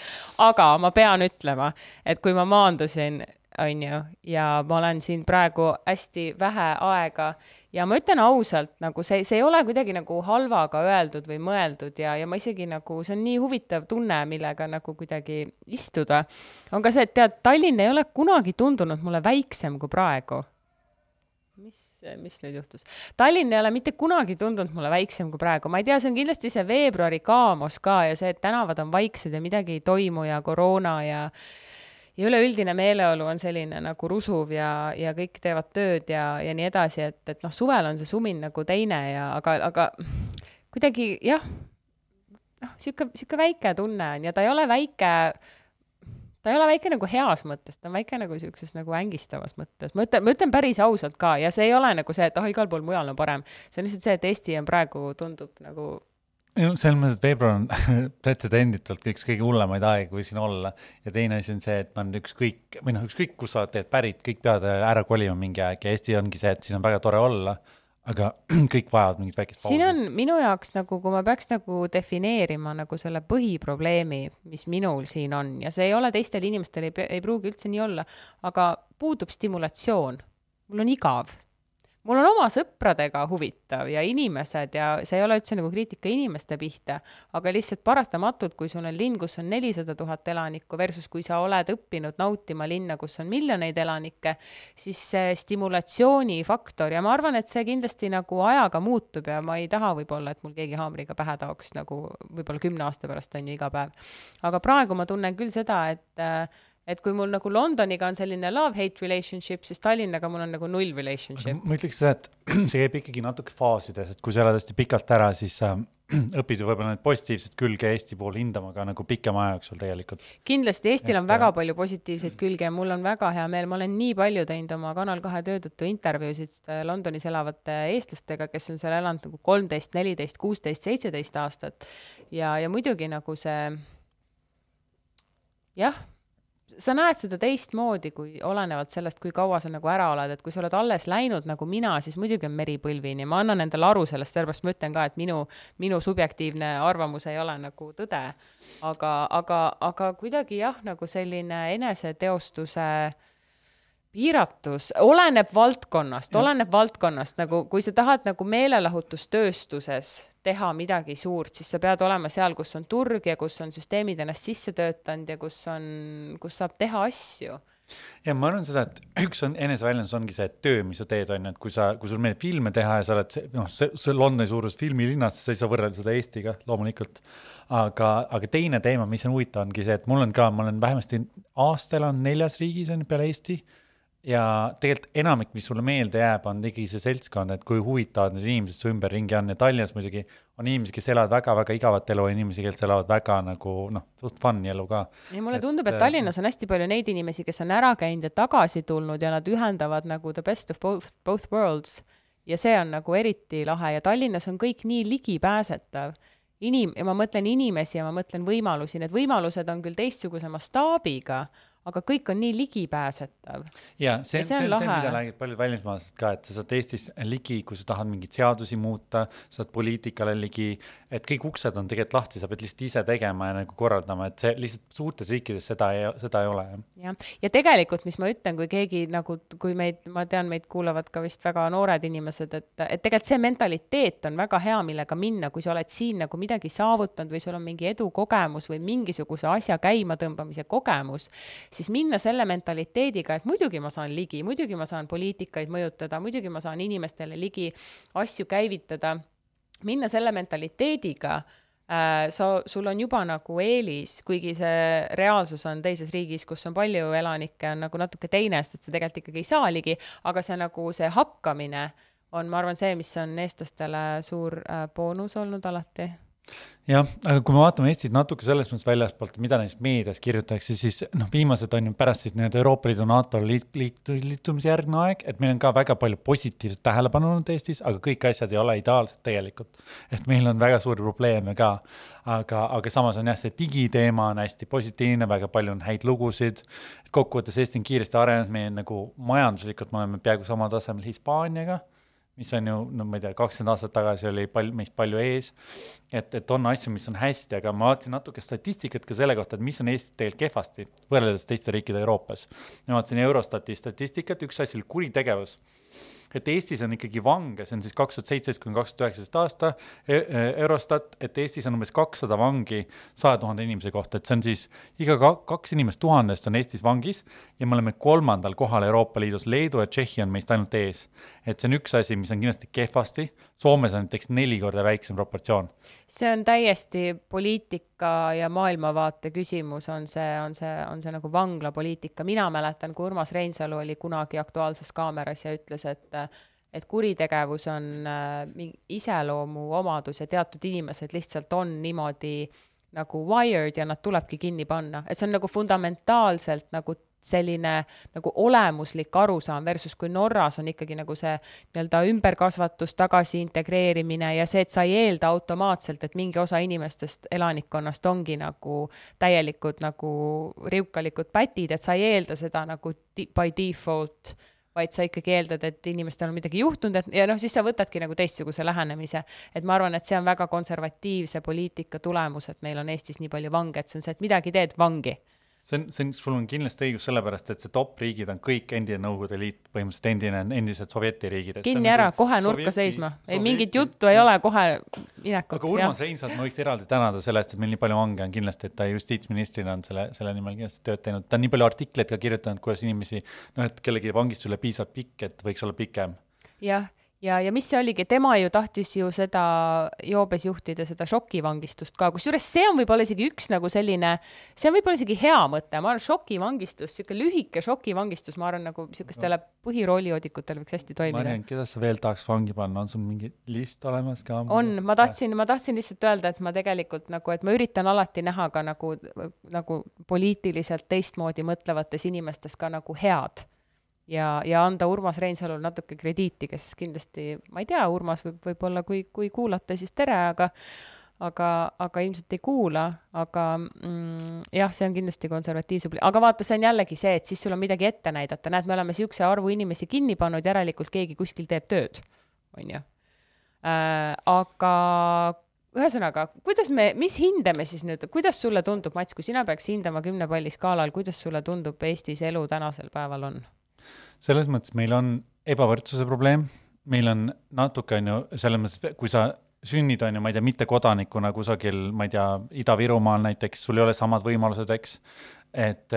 Speaker 3: aga ma pean ütlema, et kui ma maandusin on ju, ja ma olen siin praegu hästi vähe aega ja ma ütlen ausalt, nagu see, see ei ole kuidagi nagu halvaga öeldud või mõeldud ja, ja ma isegi nagu, see on nii huvitav tunne, millega nagu kuidagi istuda. on ka see, et tead, Tallinn ei ole kunagi tundunud mulle väiksem kui praegu. mis, mis nüüd juhtus? Tallinn ei ole mitte kunagi tundunud mulle väiksem kui praegu, ma ei tea, see on kindlasti see veebruari kaamos ka ja see, et tänavad on vaiksed ja midagi ei toimu ja koroona ja ja üleüldine meeleolu on selline nagu rusuv ja, ja kõik teevad tööd ja, ja nii edasi, et, et noh, suvel on see sumin nagu teine ja aga, aga kuidagi jah, noh, sihuke, sihuke väike tunne on ja ta ei ole väike, ta ei ole väike nagu heas mõttes, ta on väike nagu sihukeses nagu ängistavas mõttes. ma ütlen, ma ütlen päris ausalt ka ja see ei ole nagu see, et ah oh,, igal pool mujal on parem. see on lihtsalt see, et Eesti on praegu, tundub nagu
Speaker 2: selles mõttes, et veebruar on pretsedenditult üks kõige hullemaid aegu, kui siin olla. ja teine asi on see, et on ükskõik või noh, ükskõik kus sa oled tegelikult pärit, kõik peavad ära kolima mingi aeg ja Eesti ongi see, et siin on väga tore olla. aga kõik vajavad mingit väikest pausi.
Speaker 3: siin on minu jaoks nagu, kui ma peaks nagu defineerima nagu selle põhiprobleemi, mis minul siin on ja see ei ole teistel inimestel ei, ei pruugi üldse nii olla, aga puudub stimulatsioon. mul on igav mul on oma sõpradega huvitav ja inimesed ja see ei ole üldse nagu kriitika inimeste pihta, aga lihtsalt paratamatult, kui sul on linn, kus on nelisada tuhat elanikku versus kui sa oled õppinud nautima linna, kus on miljoneid elanikke, siis see stimulatsioonifaktor ja ma arvan, et see kindlasti nagu ajaga muutub ja ma ei taha võib-olla, et mul keegi haamriga pähe taoks nagu võib-olla kümne aasta pärast on ju iga päev. aga praegu ma tunnen küll seda, et äh, et kui mul nagu Londoniga on selline love-hate relationship, siis Tallinnaga mul on nagu null relationship.
Speaker 2: ma ütleks seda, et see käib ikkagi natuke faasides, et kui sa elad hästi pikalt ära, siis sa õpid ju võib-olla neid positiivseid külge Eesti pool hindama ka nagu pikema aja jooksul tegelikult.
Speaker 3: kindlasti, Eestil et, on väga äh, palju positiivseid külge ja mul on väga hea meel, ma olen nii palju teinud oma Kanal kahe töö tõttu intervjuusid äh, Londonis elavate eestlastega, kes on seal elanud nagu kolmteist, neliteist, kuusteist, seitseteist aastat. ja, ja muidugi nagu see jah sa näed seda teistmoodi, kui olenevalt sellest, kui kaua sa nagu ära oled, et kui sa oled alles läinud nagu mina, siis muidugi on meri põlvini, ma annan endale aru sellest, sellepärast ma ütlen ka, et minu, minu subjektiivne arvamus ei ole nagu tõde. aga, aga, aga kuidagi jah, nagu selline eneseteostuse piiratus, oleneb valdkonnast, oleneb valdkonnast, nagu kui sa tahad nagu meelelahutustööstuses teha midagi suurt, siis sa pead olema seal, kus on turg ja kus on süsteemid ennast sisse töötanud ja kus on, kus saab teha asju.
Speaker 2: Ja ma arvan seda, et üks on eneseväljendus ongi see töö, mis sa teed, on ju, et kui sa, kui sul meeldib filme teha ja sa oled noh, see, Londoni suurus filmilinnas, sa ei saa võrrelda seda Eestiga loomulikult. aga, aga teine teema, mis on huvitav, ongi see, et mul on ka, ma olen vähemasti aasta elanud neljas riigis on peale Eesti ja tegelikult enamik, mis sulle meelde jääb, on ikkagi see seltskond, et kui huvitavad need inimesed su ümberringi on ja Tallinnas muidugi on inimesi, kes elavad väga-väga igavat elu ja inimesi, kes elavad väga nagu noh, suht fun'i elu ka.
Speaker 3: ja mulle tundub, et Tallinnas on hästi palju neid inimesi, kes on ära käinud ja tagasi tulnud ja nad ühendavad nagu the best of both, both worlds. ja see on nagu eriti lahe ja Tallinnas on kõik nii ligipääsetav inim-, ja ma mõtlen inimesi ja ma mõtlen võimalusi, need võimalused on küll teistsuguse mastaabiga aga kõik on nii ligipääsetav.
Speaker 2: ja see, see on see, see, mida räägivad paljud välismaalased ka, et sa saad Eestis ligi, kui sa tahad mingeid seadusi muuta, saad poliitikale ligi, et kõik uksed on tegelikult lahti, sa pead lihtsalt ise tegema ja nagu korraldama, et see lihtsalt suurtes riikides seda ei, seda ei ole.
Speaker 3: jah, ja tegelikult, mis ma ütlen, kui keegi nagu, kui meid, ma tean, meid kuulavad ka vist väga noored inimesed, et, et tegelikult see mentaliteet on väga hea, millega minna, kui sa oled siin nagu midagi saavutanud või sul on mingi edukogemus või mingisuguse asja käimatõmbamise kogemus siis minna selle mentaliteediga, et muidugi ma saan ligi, muidugi ma saan poliitikaid mõjutada, muidugi ma saan inimestele ligi asju käivitada, minna selle mentaliteediga äh, sa, sul on juba nagu eelis, kuigi see reaalsus on teises riigis, kus on palju elanikke, on nagu natuke teine, sest et sa tegelikult ikkagi ei saa ligi, aga see nagu see hakkamine on, ma arvan, see, mis on eestlastele suur äh, boonus olnud alati
Speaker 2: jah, aga kui me vaatame Eestit natuke selles mõttes väljaspoolt, mida neist meedias kirjutatakse, siis noh, viimased on ju pärast siis nii-öelda Euroopa Liidu, NATO liit, liit, liitumise järgne aeg, et meil on ka väga palju positiivset tähelepanu olnud Eestis, aga kõik asjad ei ole ideaalsed tegelikult. et meil on väga suuri probleeme ka, aga, aga samas on jah, see digiteema on hästi positiivne, väga palju on häid lugusid. kokkuvõttes Eesti on kiiresti arenenud, meie nagu majanduslikult me oleme peaaegu samal tasemel Hispaaniaga mis on ju, no ma ei tea, kakskümmend aastat tagasi oli palju, meist palju ees. et, et on asju, mis on hästi, aga ma vaatasin natuke statistikat ka selle kohta, et mis on Eestis tegelikult kehvasti võrreldes teiste riikide Euroopas. ma vaatasin Eurostati statistikat, üks asi oli kuritegevus et Eestis on ikkagi vange, see on siis kaks tuhat seitseteist kuni kaks tuhat üheksateist aasta e, e, Eurostat, et Eestis on umbes kakssada vangi saja tuhande inimese kohta, et see on siis iga kaks inimest tuhandest on Eestis vangis ja me oleme kolmandal kohal Euroopa Liidus, Leedu ja Tšehhi on meist ainult ees. et see on üks asi, mis on kindlasti kehvasti, Soomes on näiteks neli korda väiksem proportsioon.
Speaker 3: see on täiesti poliitika ja maailmavaate küsimus, on see, on see, on see nagu vanglapoliitika, mina mäletan, kui Urmas Reinsalu oli kunagi Aktuaalses Kaameras ja ütles, et et kuritegevus on äh, iseloomuomadus ja teatud inimesed lihtsalt on niimoodi nagu wired ja nad tulebki kinni panna, et see on nagu fundamentaalselt nagu selline nagu olemuslik arusaam versus kui Norras on ikkagi nagu see nii-öelda ümberkasvatus, tagasi integreerimine ja see, et sa ei eelda automaatselt, et mingi osa inimestest, elanikkonnast ongi nagu täielikud nagu riukalikud pätid, et sa ei eelda seda nagu by default vaid sa ikkagi eeldad, et inimestel on midagi juhtunud, et ja noh, siis sa võtadki nagu teistsuguse lähenemise. et ma arvan, et see on väga konservatiivse poliitika tulemus, et meil on Eestis nii palju vange, et see on see, et midagi teed, vangi
Speaker 2: see on, see on, sul on kindlasti õigus, sellepärast et see top riigid on kõik endine Nõukogude Liit, põhimõtteliselt endine, endised Sovjeti riigid.
Speaker 3: kinni ära,
Speaker 2: nagu
Speaker 3: kohe nurka seisma, ei mingit juttu ei ole, kohe minekut.
Speaker 2: aga Urmas Reinsalu ma võiks eraldi tänada selle eest, et meil nii palju vange on kindlasti, et ta justiitsministrina on selle, selle nimel kindlasti tööd teinud, ta on nii palju artikleid ka kirjutanud, kuidas inimesi, noh, et kellegi vangistus ei ole piisavalt pikk, et võiks olla pikem.
Speaker 3: jah ja, ja mis see oligi, tema ju tahtis ju seda joobes juhtida, seda šokivangistust ka, kusjuures see on võib-olla isegi üks nagu selline, see on võib-olla isegi hea mõte, ma arvan, šokivangistus, niisugune lühike šokivangistus, ma arvan, nagu niisugustele põhiroolijoodikutele võiks hästi toimida.
Speaker 2: Mariann, keda sa veel tahaks vangi panna, on sul mingi list olemas ka?
Speaker 3: on, ma tahtsin, ma tahtsin lihtsalt öelda, et ma tegelikult nagu, et ma üritan alati näha ka nagu, nagu poliitiliselt teistmoodi mõtlevates inimestes ka nagu head ja, ja anda Urmas Reinsalule natuke krediiti, kes kindlasti, ma ei tea, Urmas võib, võib-olla kui, kui kuulate, siis tere, aga aga, aga ilmselt ei kuula, aga mm, jah, see on kindlasti konservatiivse, aga vaata, see on jällegi see, et siis sul on midagi ette näidata, näed, me oleme niisuguse arvu inimesi kinni pannud, järelikult keegi kuskil teeb tööd, on ju äh,. aga ühesõnaga, kuidas me, mis hinde me siis nüüd, kuidas sulle tundub, Mats, kui sina peaks hindama kümne palli skaalal, kuidas sulle tundub Eestis elu tänasel päeval on?
Speaker 2: Selles mõttes meil on ebavõrdsuse probleem, meil on natuke, on ju, selles mõttes, kui sa sünnid, on ju, ma ei tea, mittekodanikuna kusagil, ma ei tea, Ida-Virumaal näiteks, sul ei ole samad võimalused, eks et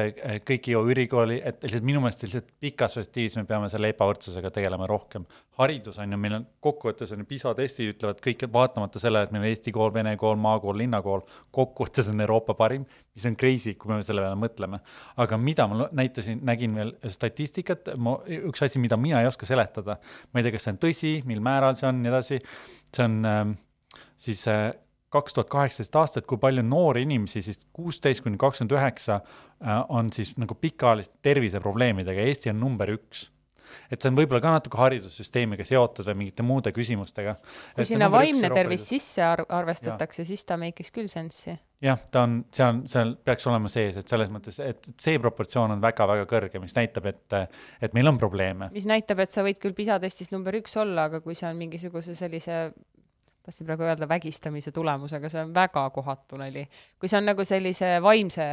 Speaker 2: kõik ei jõua ülikooli, et lihtsalt minu meelest lihtsalt pikas perspektiivis me peame selle ebavõrdsusega tegelema rohkem. haridus on ju, meil on kokkuvõttes on ju PISA testid ütlevad kõik, vaatamata sellele, et meil on Eesti kool, vene kool, maakool, linnakool, kokkuvõttes on Euroopa parim, mis on crazy, kui me selle peale mõtleme. aga mida ma näitasin, nägin veel statistikat, ma, üks asi, mida mina ei oska seletada, ma ei tea, kas see on tõsi, mil määral see on, nii edasi, see on äh, siis äh, kaks tuhat kaheksateist aastat, kui palju noori inimesi, siis kuusteist kuni kakskümmend üheksa äh, on siis nagu pikaajaliste terviseprobleemidega, Eesti on number üks et see on võib-olla ka natuke haridussüsteemiga seotud või mingite muude küsimustega.
Speaker 3: kui sinna vaimne tervis sisse ar arvestatakse, siis ta make'iks küll sensi.
Speaker 2: jah, ta on, see on, seal peaks olema sees, et selles mõttes, et see proportsioon on väga-väga kõrge, mis näitab, et, et meil on probleeme.
Speaker 3: mis näitab, et sa võid küll PISA testis number üks olla, aga kui see on mingisuguse sellise tahtsin praegu öelda vägistamise tulemusega, see on väga kohatu nali. kui see on nagu sellise vaimse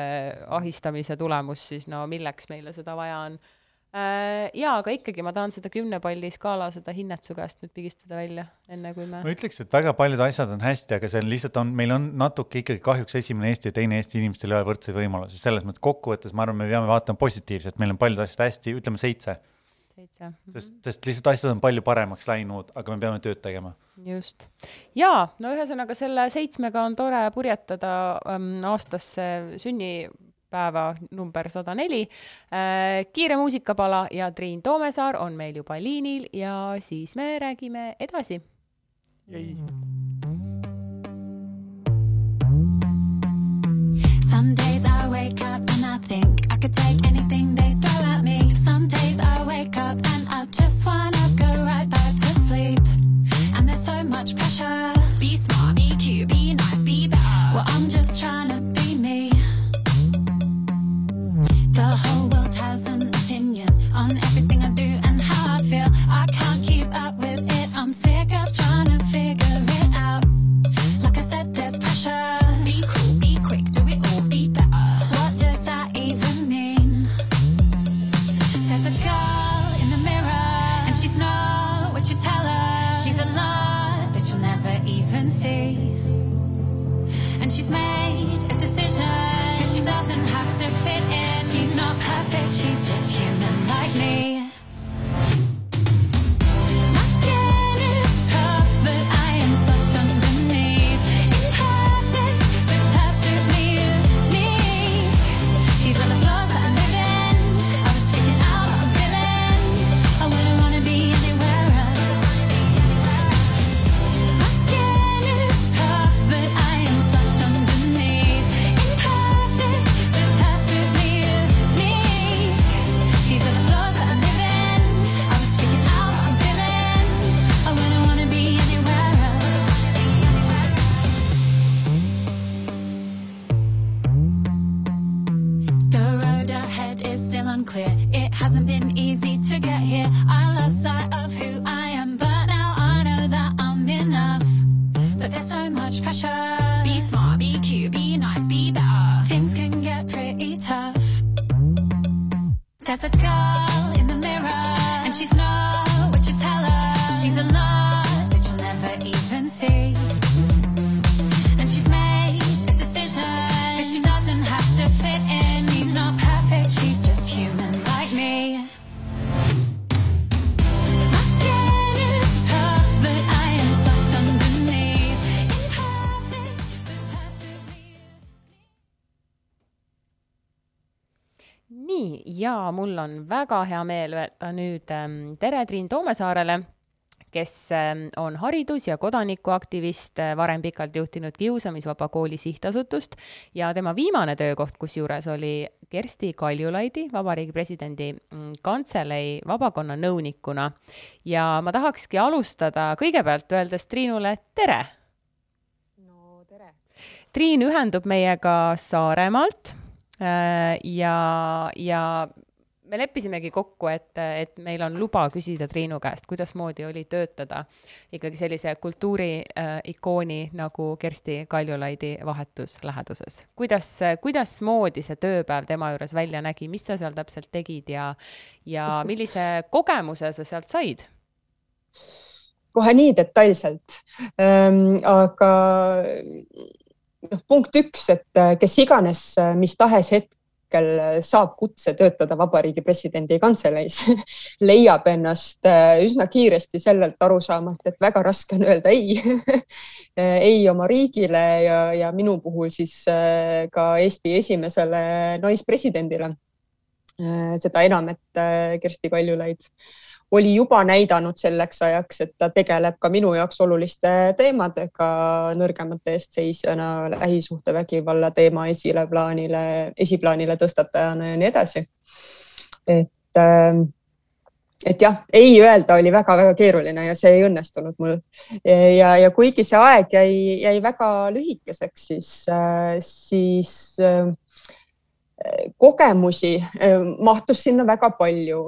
Speaker 3: ahistamise tulemus, siis no milleks meile seda vaja on äh,? jaa, aga ikkagi ma tahan seda kümne palli skaala, seda hinnet su käest nüüd pigistada välja, enne kui me
Speaker 2: ma ütleks, et väga paljud asjad on hästi, aga see on lihtsalt on, meil on natuke ikkagi kahjuks esimene Eesti ja teine Eesti inimestel ei ole võrdseid võimalusi, selles mõttes kokkuvõttes ma arvan, me peame vaatama positiivselt, meil on paljud asjad hästi, ütleme seitse seitse. sest, sest lihtsalt asjad on palju paremaks läinud, aga me peame tööd tegema.
Speaker 3: just. jaa, no ühesõnaga selle seitsmega on tore purjetada ähm, aastasse sünnipäeva number sada neli äh,. kiire muusikapala ja Triin Toomesaar on meil juba liinil ja siis me räägime edasi.
Speaker 2: jäi
Speaker 1: Some days I wake up and I think I could take anything they throw at me. Some days I wake up and I just wanna go right back to sleep. And there's so much pressure. Be smart, be cute, on
Speaker 3: väga hea meel öelda nüüd ähm, tere Triin Toomesaarele, kes ähm, on haridus- ja kodanikuaktivist, äh, varem pikalt juhtinud Kiusamisvaba Kooli sihtasutust ja tema viimane töökoht kusjuures oli Kersti Kaljulaidi, Vabariigi Presidendi mm, Kantselei vabakonna nõunikuna. ja ma tahakski alustada kõigepealt öeldes Triinule tere
Speaker 4: no tere.
Speaker 3: Triin ühendub meiega Saaremaalt äh, ja, ja me leppisimegi kokku, et, et meil on luba küsida Triinu käest, kuidasmoodi oli töötada ikkagi sellise kultuuriikooni äh, nagu Kersti Kaljulaidi vahetus läheduses. kuidas, kuidasmoodi see tööpäev tema juures välja nägi, mis sa seal täpselt tegid ja, ja millise kogemuse sa sealt said?
Speaker 4: kohe nii detailselt ähm,. aga noh, punkt üks, et äh, kes iganes, mis tahes hetkel saab kutse töötada Vabariigi Presidendi Kantseleis, leiab ennast äh, üsna kiiresti sellelt arusaamalt, et väga raske on öelda ei ei oma riigile ja, ja minu puhul siis äh, ka Eesti esimesele naispresidendile. seda enam, et Kersti Kaljulaid oli juba näidanud selleks ajaks, et ta tegeleb ka minu jaoks oluliste teemadega nõrgemate eest seisjana, lähisuhtevägivalla teema esileplaanile, esiplaanile tõstatajana ja nii edasi. et, et jah, ei öelda oli väga-väga keeruline ja see ei õnnestunud mul. ja, ja kuigi see aeg jäi, jäi väga lühikeseks, siis, siis kogemusi mahtus sinna väga palju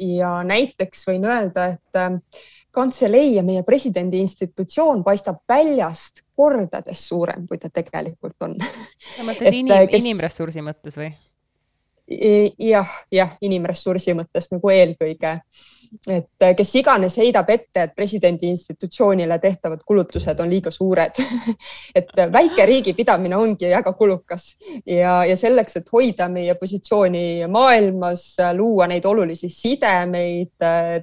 Speaker 4: ja näiteks võin öelda, et kantselei ja meie presidendi institutsioon paistab väljast kordades suurem, kui ta tegelikult on.
Speaker 3: sa mõtled inim, kes... inimressursi mõttes või?
Speaker 4: jah, jah, inimressursi mõttes nagu eelkõige et äh, kes iganes heidab ette, et presidendi institutsioonile tehtavad kulutused on liiga suured et äh, väike riigi pidamine ongi väga kulukas ja, ja selleks, et hoida meie positsiooni maailmas, äh, luua neid olulisi sidemeid,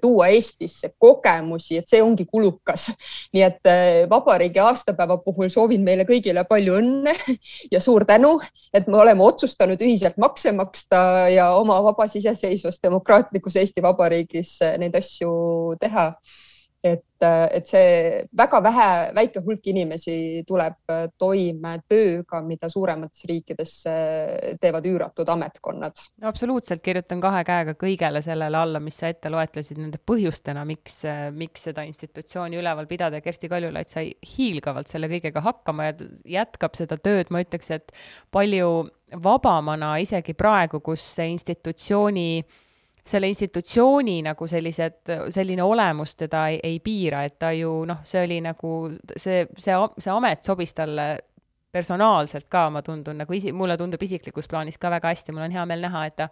Speaker 4: tuua Eestisse kogemusi, et see ongi kulukas. nii et vabariigi aastapäeva puhul soovin meile kõigile palju õnne ja suur tänu, et me oleme otsustanud ühiselt makse maksta ja oma vabas iseseisvas demokraatlikus Eesti Vabariigis neid asju teha. et et see väga vähe, väike hulk inimesi tuleb toime tööga, mida suuremates riikides teevad üüratud ametkonnad.
Speaker 3: absoluutselt, kirjutan kahe käega kõigele sellele alla, mis sa ette loetlesid nende põhjustena, miks, miks seda institutsiooni üleval pidada. Kersti Kaljulaid sai hiilgavalt selle kõigega hakkama ja jätkab seda tööd, ma ütleks, et palju vabamana isegi praegu, kus see institutsiooni selle institutsiooni nagu sellised, selline olemus teda ei, ei piira, et ta ju noh, see oli nagu see, see, see amet sobis talle personaalselt ka, ma tundun nagu isi-, mulle tundub isiklikus plaanis ka väga hästi, mul on hea meel näha, et ta,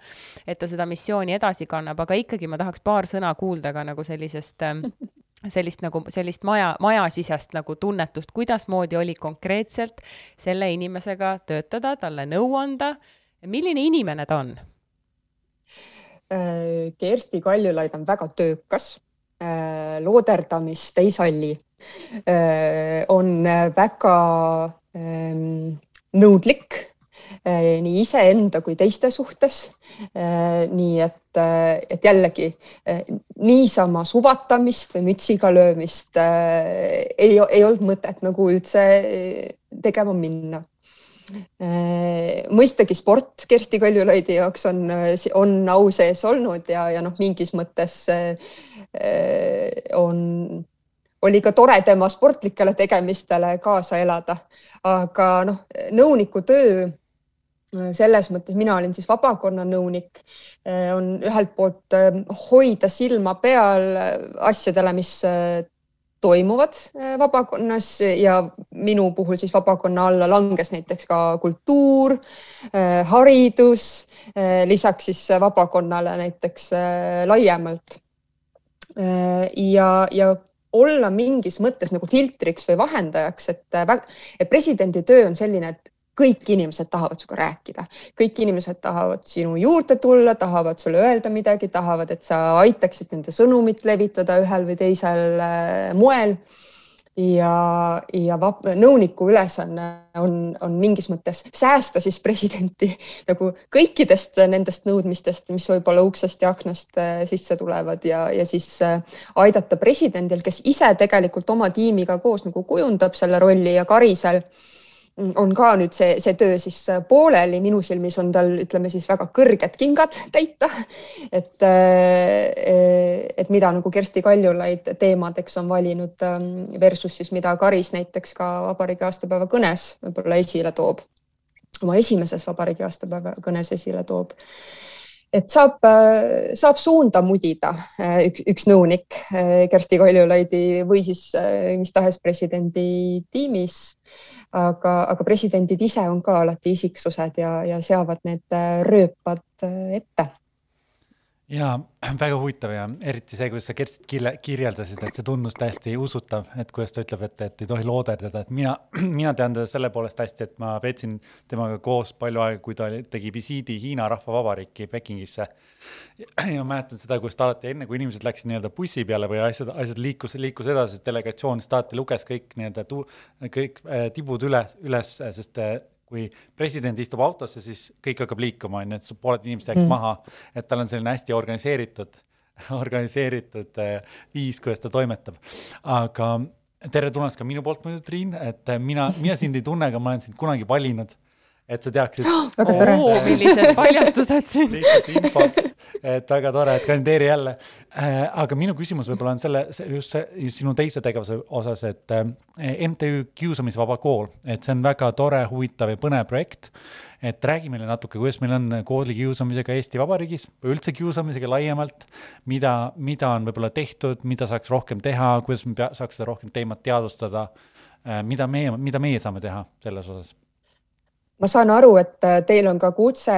Speaker 3: et ta seda missiooni edasi kannab, aga ikkagi ma tahaks paar sõna kuulda ka nagu sellisest sellist nagu, sellist maja, majasisest nagu tunnetust, kuidasmoodi oli konkreetselt selle inimesega töötada, talle nõu anda, milline inimene ta on
Speaker 4: Kersti Kaljulaid on väga töökas, äh, looderdamist ei salli, äh, on väga ähm, nõudlik nii iseenda kui teiste suhtes. nii et, et jällegi niisama suvatamist või mütsiga löömist ei, ei olnud mõtet nagu üldse tegema minna. Äh, mõistagi sport Kersti Kaljulaidi jaoks on, on au sees olnud ja, ja noh, mingis mõttes äh, on, oli ka tore tema sportlikele tegemistele kaasa elada. aga noh, nõuniku töö selles mõttes mina olin siis vabakonna nõunik, on ühelt poolt hoida silma peal asjadele, mis toimuvad äh, vabakonnas ja minu puhul siis vabakonna alla langes näiteks ka kultuur, äh, haridus, äh, lisaks siis vabakonnale näiteks laiemalt. ja, ja olla mingis mõttes nagu filtriks või vahendajaks, et, et presidendi töö on selline, et kõik inimesed tahavad sinuga rääkida, kõik inimesed tahavad sinu juurde tulla, tahavad sulle öelda midagi, tahavad, et sa aitaksid nende sõnumit levitada ühel või teisel äh, moel. ja, ja nõuniku ülesanne on, on mingis mõttes säästa siis presidenti nagu kõikidest nendest nõudmistest, mis võib-olla uksest ja aknast äh, sisse tulevad ja, ja siis äh, aidata presidendil, kes ise tegelikult oma tiimiga koos nagu kujundab selle rolli ja Karisel on ka nüüd see, see töö siis äh, pooleli, minu silmis on tal, ütleme siis väga kõrged kingad täita. et, äh, et mida nagu Kersti Kaljulaid teemadeks on valinud ähm, versus siis mida Karis näiteks ka vabariigi aastapäeva kõnes võib-olla esile toob, oma esimeses vabariigi aastapäeva kõnes esile toob et saab, äh, saab suunda mudida üks, üks nõunik Kersti Kaljulaidi või siis mis tahes presidendi tiimis. Aga, aga presidendid ise on ka alati isiksused ja, ja seavad need äh, rööpad äh, ette
Speaker 2: ja väga huvitav ja eriti see, kuidas sa Kerstit kirjeldasid, et see tundus täiesti usutav, et kuidas ta ütleb, et, et ei tohi looderdada, et mina, mina tean teda selle poolest hästi, et ma veetsin temaga koos palju aega, kui ta tegi visiidi Hiina Rahvavabariiki Pekingisse. ja ma mäletan seda, kus ta alati enne, kui inimesed läksid nii-öelda bussi peale või asjad, asjad liikus, liikus edasi, delegatsioon, siis ta alati luges kõik nii-öelda kõik äh, tibud üle, üles, sest äh, kui president istub autosse, siis kõik hakkab liikuma, on ju, et pooled inimesed jääks mm. maha, et tal on selline hästi organiseeritud, organiseeritud äh, viis, kuidas ta toimetab. aga tere tulemast ka minu poolt muidu, Triin, et mina, mina sind ei tunne, aga ma olen sind kunagi valinud et sa teaksid
Speaker 4: oh,.
Speaker 3: millised paljastused siin.
Speaker 2: lihtsalt infoks, et väga tore, et kandideeri jälle äh,. aga minu küsimus võib-olla on selle, just see, just sinu teise tegevuse osas, et äh, MTÜ Kiusamisvaba kool, et see on väga tore, huvitav ja põnev projekt. et räägi meile natuke, kuidas meil on koolikiusamisega Eesti Vabariigis või üldse kiusamisega laiemalt, mida, mida on võib-olla tehtud, mida saaks rohkem teha, kuidas me pea, saaks seda rohkem teemat teadvustada äh,, mida meie, mida meie saame teha selles osas
Speaker 4: ma saan aru, et äh, teil on ka kutse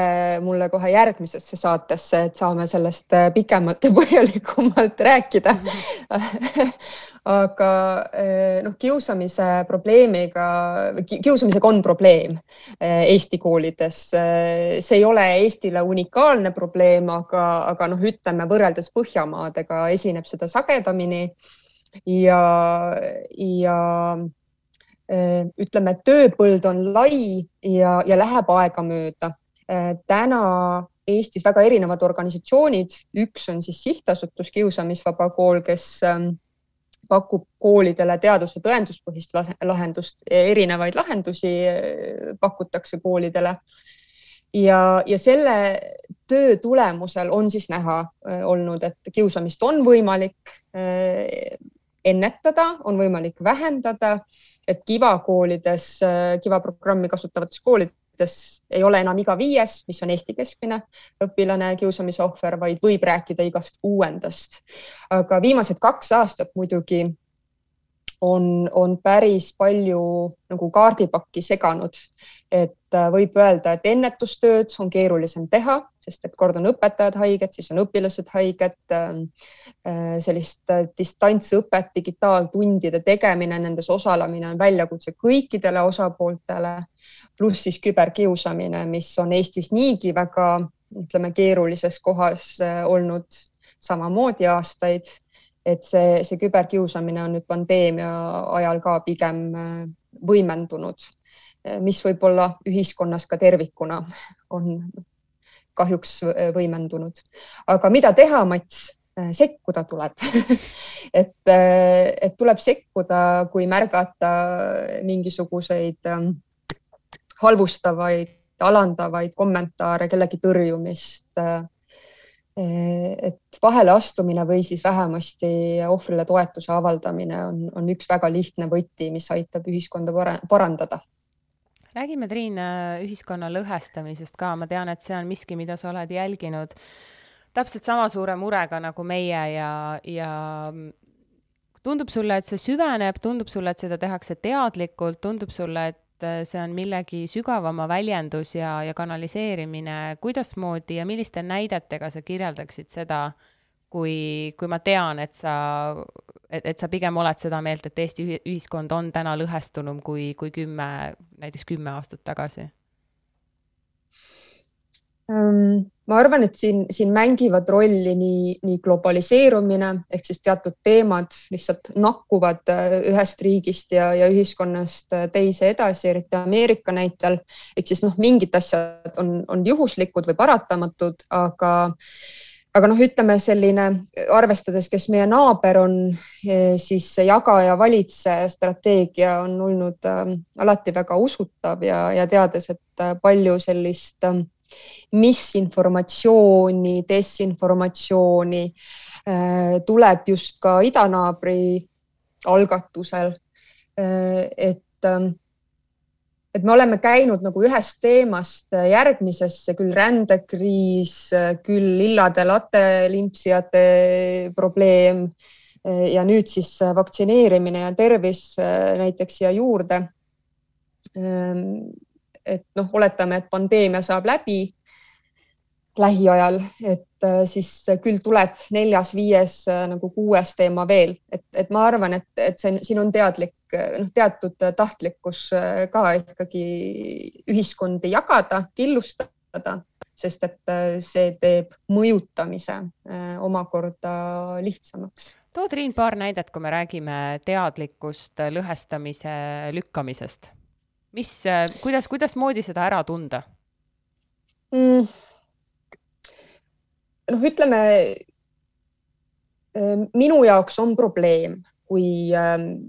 Speaker 4: mulle kohe järgmisesse saatesse, et saame sellest äh, pikemalt ja põhjalikumalt rääkida aga äh, noh, kiusamise probleemiga, kiusamisega on probleem Eesti koolides. see ei ole Eestile unikaalne probleem, aga, aga noh, ütleme võrreldes Põhjamaadega esineb seda sagedamini ja, ja ütleme, et tööpõld on lai ja, ja läheb aegamööda. Äh, täna Eestis väga erinevad organisatsioonid, üks on siis sihtasutus Kiusamisvaba Kool, kes ähm, pakub koolidele teaduse tõenduspõhist lahendust, erinevaid lahendusi eh, pakutakse koolidele. ja, ja selle töö tulemusel on siis näha olnud, et kiusamist on võimalik ennetada, on võimalik vähendada, et Kiva koolides, Kiva programmi kasutavates koolides ei ole enam iga viies, mis on Eesti keskmine õpilane kiusamise ohver, vaid võib rääkida igast kuuendast. aga viimased kaks aastat muidugi on, on päris palju nagu kaardipakki seganud, et äh, võib öelda, et ennetustööd on keerulisem teha, sest et kord on õpetajad haiged, siis on õpilased haiged. Ähm, äh, sellist äh, distantsõpet, digitaaltundide tegemine, nendes osalemine on väljakutse kõikidele osapooltele pluss siis küberkiusamine, mis on Eestis niigi väga, ütleme, keerulises kohas olnud samamoodi aastaid. Et see, see küberkiusamine on nüüd pandeemia ajal ka pigem äh, võimendunud, äh, mis võib-olla ühiskonnas ka tervikuna on kahjuks võimendunud. aga mida teha, Mats? sekkuda tuleb et, et tuleb sekkuda, kui märgata mingisuguseid ähm, halvustavaid, alandavaid kommentaare, kellegi tõrjumist. Et vaheleastumine või siis vähemasti ohvrile toetuse avaldamine on, on üks väga lihtne võti, mis aitab ühiskonda parandada.
Speaker 3: Räägime, Triin, ühiskonna lõhestamisest ka, ma tean, et see on miski, mida sa oled jälginud täpselt sama suure murega nagu meie ja, ja tundub sulle, et see süveneb, tundub sulle, et seda tehakse teadlikult, tundub sulle, et äh, see on millegi sügavama väljendus ja, ja kanaliseerimine, kuidasmoodi ja milliste näidetega sa kirjeldaksid seda, kui, kui ma tean, et sa, et, et sa pigem oled seda meelt, et Eesti ühiskond on täna lõhestunum kui, kui kümme, näiteks kümme aastat tagasi
Speaker 4: ma arvan, et siin, siin mängivad rolli nii, nii globaliseerumine ehk siis teatud teemad lihtsalt nakkuvad äh, ühest riigist ja, ja ühiskonnast äh, teise edasi, eriti Ameerika näitel. ehk siis noh, mingid asjad on, on juhuslikud või paratamatud, aga aga noh, ütleme selline, arvestades, kes meie naaber on, eh, siis see jaga ja valitse strateegia on olnud alati väga usutav ja, ja teades, et palju sellist äh, misinformatsiooni, desinformatsiooni äh, tuleb just ka idanaabri algatusel. Äh, et, ähm, et me oleme käinud nagu ühest teemast järgmisesse, küll rändekriis, küll lillade latelimpsijate probleem ja nüüd siis vaktsineerimine ja tervis näiteks siia juurde et noh, oletame, et pandeemia saab läbi lähiajal, et äh, siis küll tuleb neljas-viies äh, nagu kuues teema veel, et, et ma arvan, et, et see siin on teadlik noh, teatud tahtlikkus äh, ka ikkagi ühiskondi jagada, killustada, sest et see teeb mõjutamise omakorda lihtsamaks.
Speaker 3: Too Triin paar näidet, kui me räägime teadlikkust lõhestamise lükkamisest mis, äh, kuidas, kuidasmoodi seda ära tunda
Speaker 4: mm.? noh, ütleme äh, minu jaoks on probleem, kui ähm,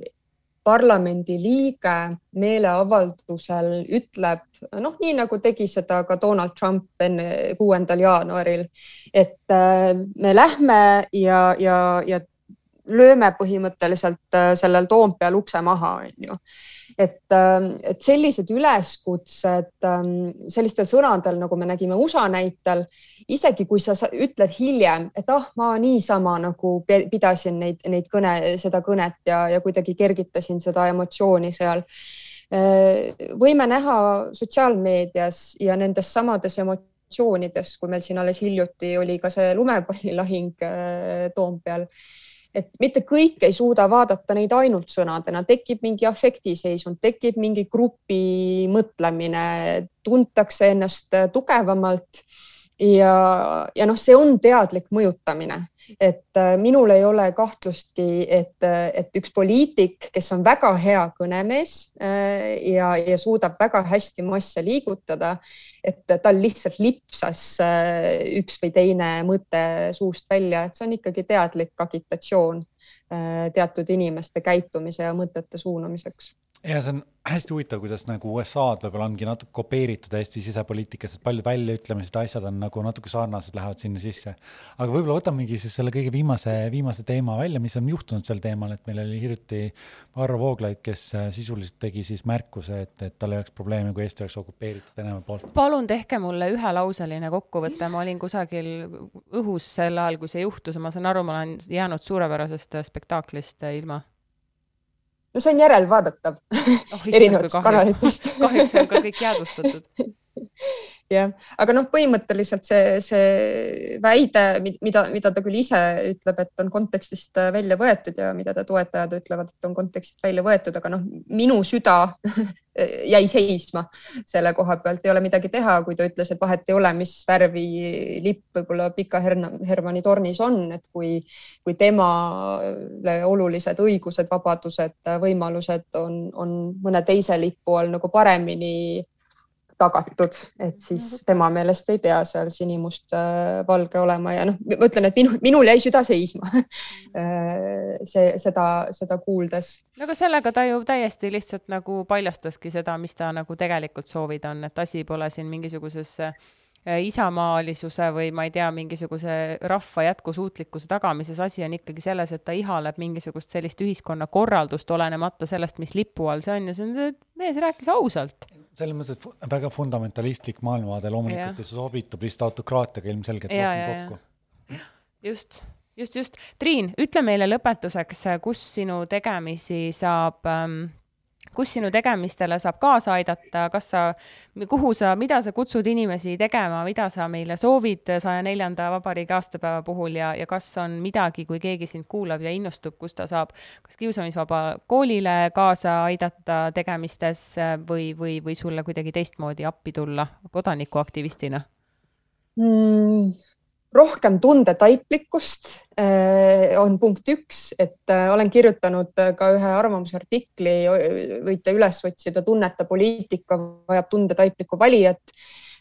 Speaker 4: parlamendi liige meeleavaldusel ütleb, noh, nii nagu tegi seda ka Donald Trump enne kuuendal jaanuaril, et äh, me lähme ja, ja, ja lööme põhimõtteliselt sellel Toompeal ukse maha, onju et, ähm, et sellised üleskutsed ähm, sellistel sõnadel, nagu me nägime USA näitel, isegi kui sa ütled hiljem, et ah, ma niisama nagu pidasin neid, neid kõne, seda kõnet ja, ja kuidagi kergitasin seda emotsiooni seal. Äh, võime näha sotsiaalmeedias ja nendes samades emotsioonides, kui meil siin alles hiljuti oli ka see lumepallilahing äh, Toompeal et mitte kõik ei suuda vaadata neid ainult sõnadena, tekib mingi afektiseisund, tekib mingi grupi mõtlemine, tuntakse ennast tugevamalt ja, ja noh, see on teadlik mõjutamine, et äh, minul ei ole kahtlustki, et, äh, et üks poliitik, kes on väga hea kõnemees äh, ja, ja suudab väga hästi masse liigutada, et tal lihtsalt lipsas üks või teine mõte suust välja, et see on ikkagi teadlik agitatsioon teatud inimeste käitumise ja mõtete suunamiseks
Speaker 2: ja see on hästi huvitav, kuidas nagu USA-d võib-olla ongi natuke kopeeritud Eesti sisepoliitikas, et paljud väljaütlemised, asjad on nagu natuke sarnased, lähevad sinna sisse. aga võib-olla võtamegi siis selle kõige viimase, viimase teema välja, mis on juhtunud sel teemal, et meil oli hiljuti Varro Vooglaid, kes äh, sisuliselt tegi siis märkuse, et, et tal ei oleks probleemi, kui Eesti oleks okupeeritud Venemaa poolt.
Speaker 3: palun tehke mulle ühelauseline kokkuvõte, ma olin kusagil õhus sel ajal, kui see juhtus ja ma saan aru, ma olen jäänud suurepärasest spektaaklist ilma
Speaker 4: no see on järelvaadatav.
Speaker 3: Oh,
Speaker 4: erinevatest kanalitest.
Speaker 3: Kahjuks on ka kõik jäädvustatud
Speaker 4: jah, aga noh, põhimõtteliselt see, see väide, mida, mida ta küll ise ütleb, et on kontekstist välja võetud ja mida ta toetajad ütlevad, et on kontekstist välja võetud, aga noh, minu süda jäi seisma selle koha pealt, ei ole midagi teha, kui ta ütles, et vahet ei ole, mis värvi lipp võib-olla Pika Hermanni tornis on, et kui, kui temale olulised õigused, vabadused, võimalused on, on mõne teise lipu all nagu paremini tagatud, et siis tema meelest ei pea seal sinimustvalge äh, olema ja noh, ma ütlen, et minu, minul jäi süda seisma äh, see, seda, seda kuuldes.
Speaker 3: no aga sellega ta ju täiesti lihtsalt nagu paljastaski seda, mis ta nagu tegelikult soovid on, et asi pole siin mingisuguses äh, isamaalisuse või ma ei tea, mingisuguse rahva jätkusuutlikkuse tagamises, asi on ikkagi selles, et ta ihaleb mingisugust sellist ühiskonnakorraldust, olenemata sellest, mis lipu all see on ja see on, mees rääkis ausalt
Speaker 2: selles mõttes, et väga fundamentalistlik maailmavaade loomulikult ja see sobitub lihtsalt autokraatiaga ilmselgelt rohkem kokku.
Speaker 3: just, just, just. Triin, ütle meile lõpetuseks, kus sinu tegemisi saab ähm, kus sinu tegemistele saab kaasa aidata, kas sa, kuhu sa, mida sa kutsud inimesi tegema, mida sa meile soovid saja neljanda vabariigi aastapäeva puhul ja, ja kas on midagi, kui keegi sind kuulab ja innustub, kus ta saab kas kiusamisvaba koolile kaasa aidata tegemistes või, või, või sulle kuidagi teistmoodi appi tulla kodanikuaktivistina
Speaker 4: mm.? Rohkem tundetaiplikkust äh, on punkt üks, et äh, olen kirjutanud äh, ka ühe arvamusartikli, võite üles otsida, tunneta poliitika vajab tundetaiplikku valijat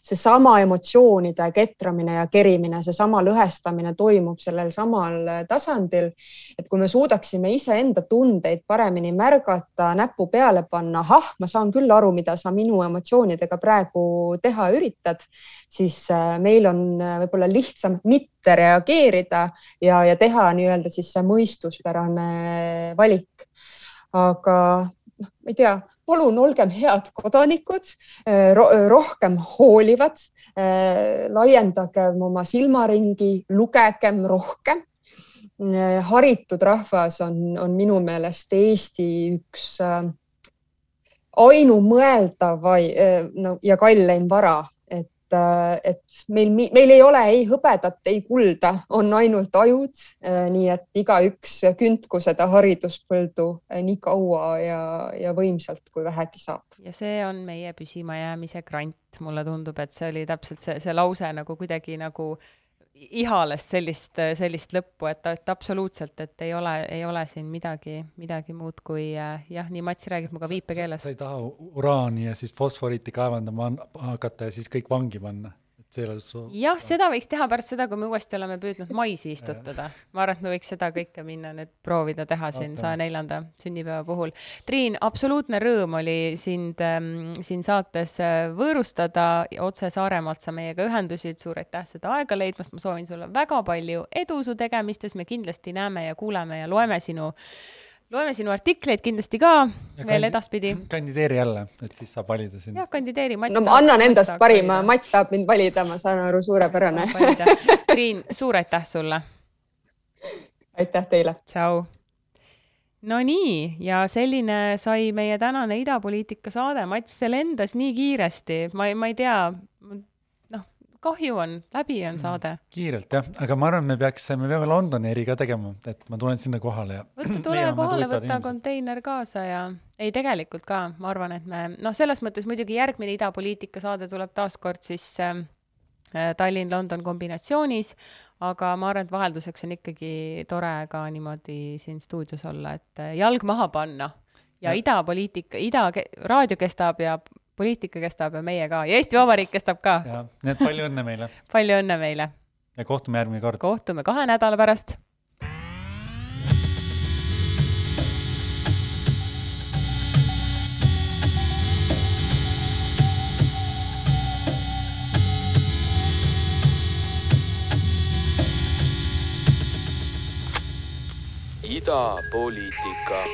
Speaker 4: seesama emotsioonide ketramine ja kerimine, seesama lõhestamine toimub sellel samal tasandil. et kui me suudaksime iseenda tundeid paremini märgata, näppu peale panna, ahah, ma saan küll aru, mida sa minu emotsioonidega praegu teha üritad, siis äh, meil on äh, võib-olla lihtsam mitte reageerida ja, ja teha nii-öelda siis see mõistuspärane valik. aga noh, ma ei tea palun olgem head kodanikud, eh, rohkem hoolivad, eh, laiendagem oma silmaringi, lugegem rohkem. Eh, haritud rahvas on, on minu meelest Eesti üks ainumõeldav ja kalleim vara et, et meil, meil ei ole ei hõbedat, ei kulda, on ainult ajud. nii et igaüks küntku seda hariduspõldu nii kaua ja, ja võimsalt, kui vähegi saab.
Speaker 3: ja see on meie püsimajäämise grant, mulle tundub, et see oli täpselt see, see lause nagu kuidagi nagu ihales sellist, sellist lõppu, et, et absoluutselt, et ei ole, ei ole siin midagi, midagi muud kui äh, jah, nii Mats räägib minuga viipekeeles.
Speaker 2: sa ei taha uraani ja siis fosforiiti kaevandama hakata ja siis kõik vangi panna su.
Speaker 3: jah, seda võiks teha pärast seda, kui me uuesti oleme püüdnud maisi istutada. ma arvan, et me võiks seda kõike minna nüüd proovida teha siin saja neljanda sünnipäeva puhul. Triin, absoluutne rõõm oli sind ähm, siin saates äh, võõrustada, otse Saaremaalt sa meiega ühendusid, suur aitäh seda aega leidmast, ma soovin sulle väga palju edu su tegemistes, me kindlasti näeme ja kuuleme ja loeme sinu loeme sinu artikleid kindlasti ka ja veel edaspidi.
Speaker 2: kandideeri jälle, et siis saab valida sind.
Speaker 3: jah, kandideeri.
Speaker 4: no ma annan endast parima, Mats tahab mind valida, ma saan aru, suurepärane.
Speaker 3: Triin, suur aitäh sulle.
Speaker 4: aitäh teile.
Speaker 3: tšau. no nii, ja selline sai meie tänane idapoliitika saade, Mats, see lendas nii kiiresti, ma, ma ei tea kahju on, läbi on mm. saade.
Speaker 2: kiirelt jah, aga ma arvan, me peaks, me peame Londoni eri ka tegema, et ma tulen sinna kohale ja.
Speaker 3: võta, tule kohale, võta inimesed. konteiner kaasa ja ei, tegelikult ka, ma arvan, et me noh, selles mõttes muidugi järgmine idapoliitika saade tuleb taaskord siis äh, Tallinn-London kombinatsioonis, aga ma arvan, et vahelduseks on ikkagi tore ka niimoodi siin stuudios olla, et äh, jalg maha panna ja, ja. idapoliitika, ida, raadio kestab ja poliitika kestab ja meie ka ja Eesti Vabariik kestab ka.
Speaker 2: jah, nii et palju õnne meile
Speaker 3: palju õnne meile.
Speaker 2: ja kohtume järgmine kord.
Speaker 3: kohtume kahe nädala pärast
Speaker 5: idapoliitika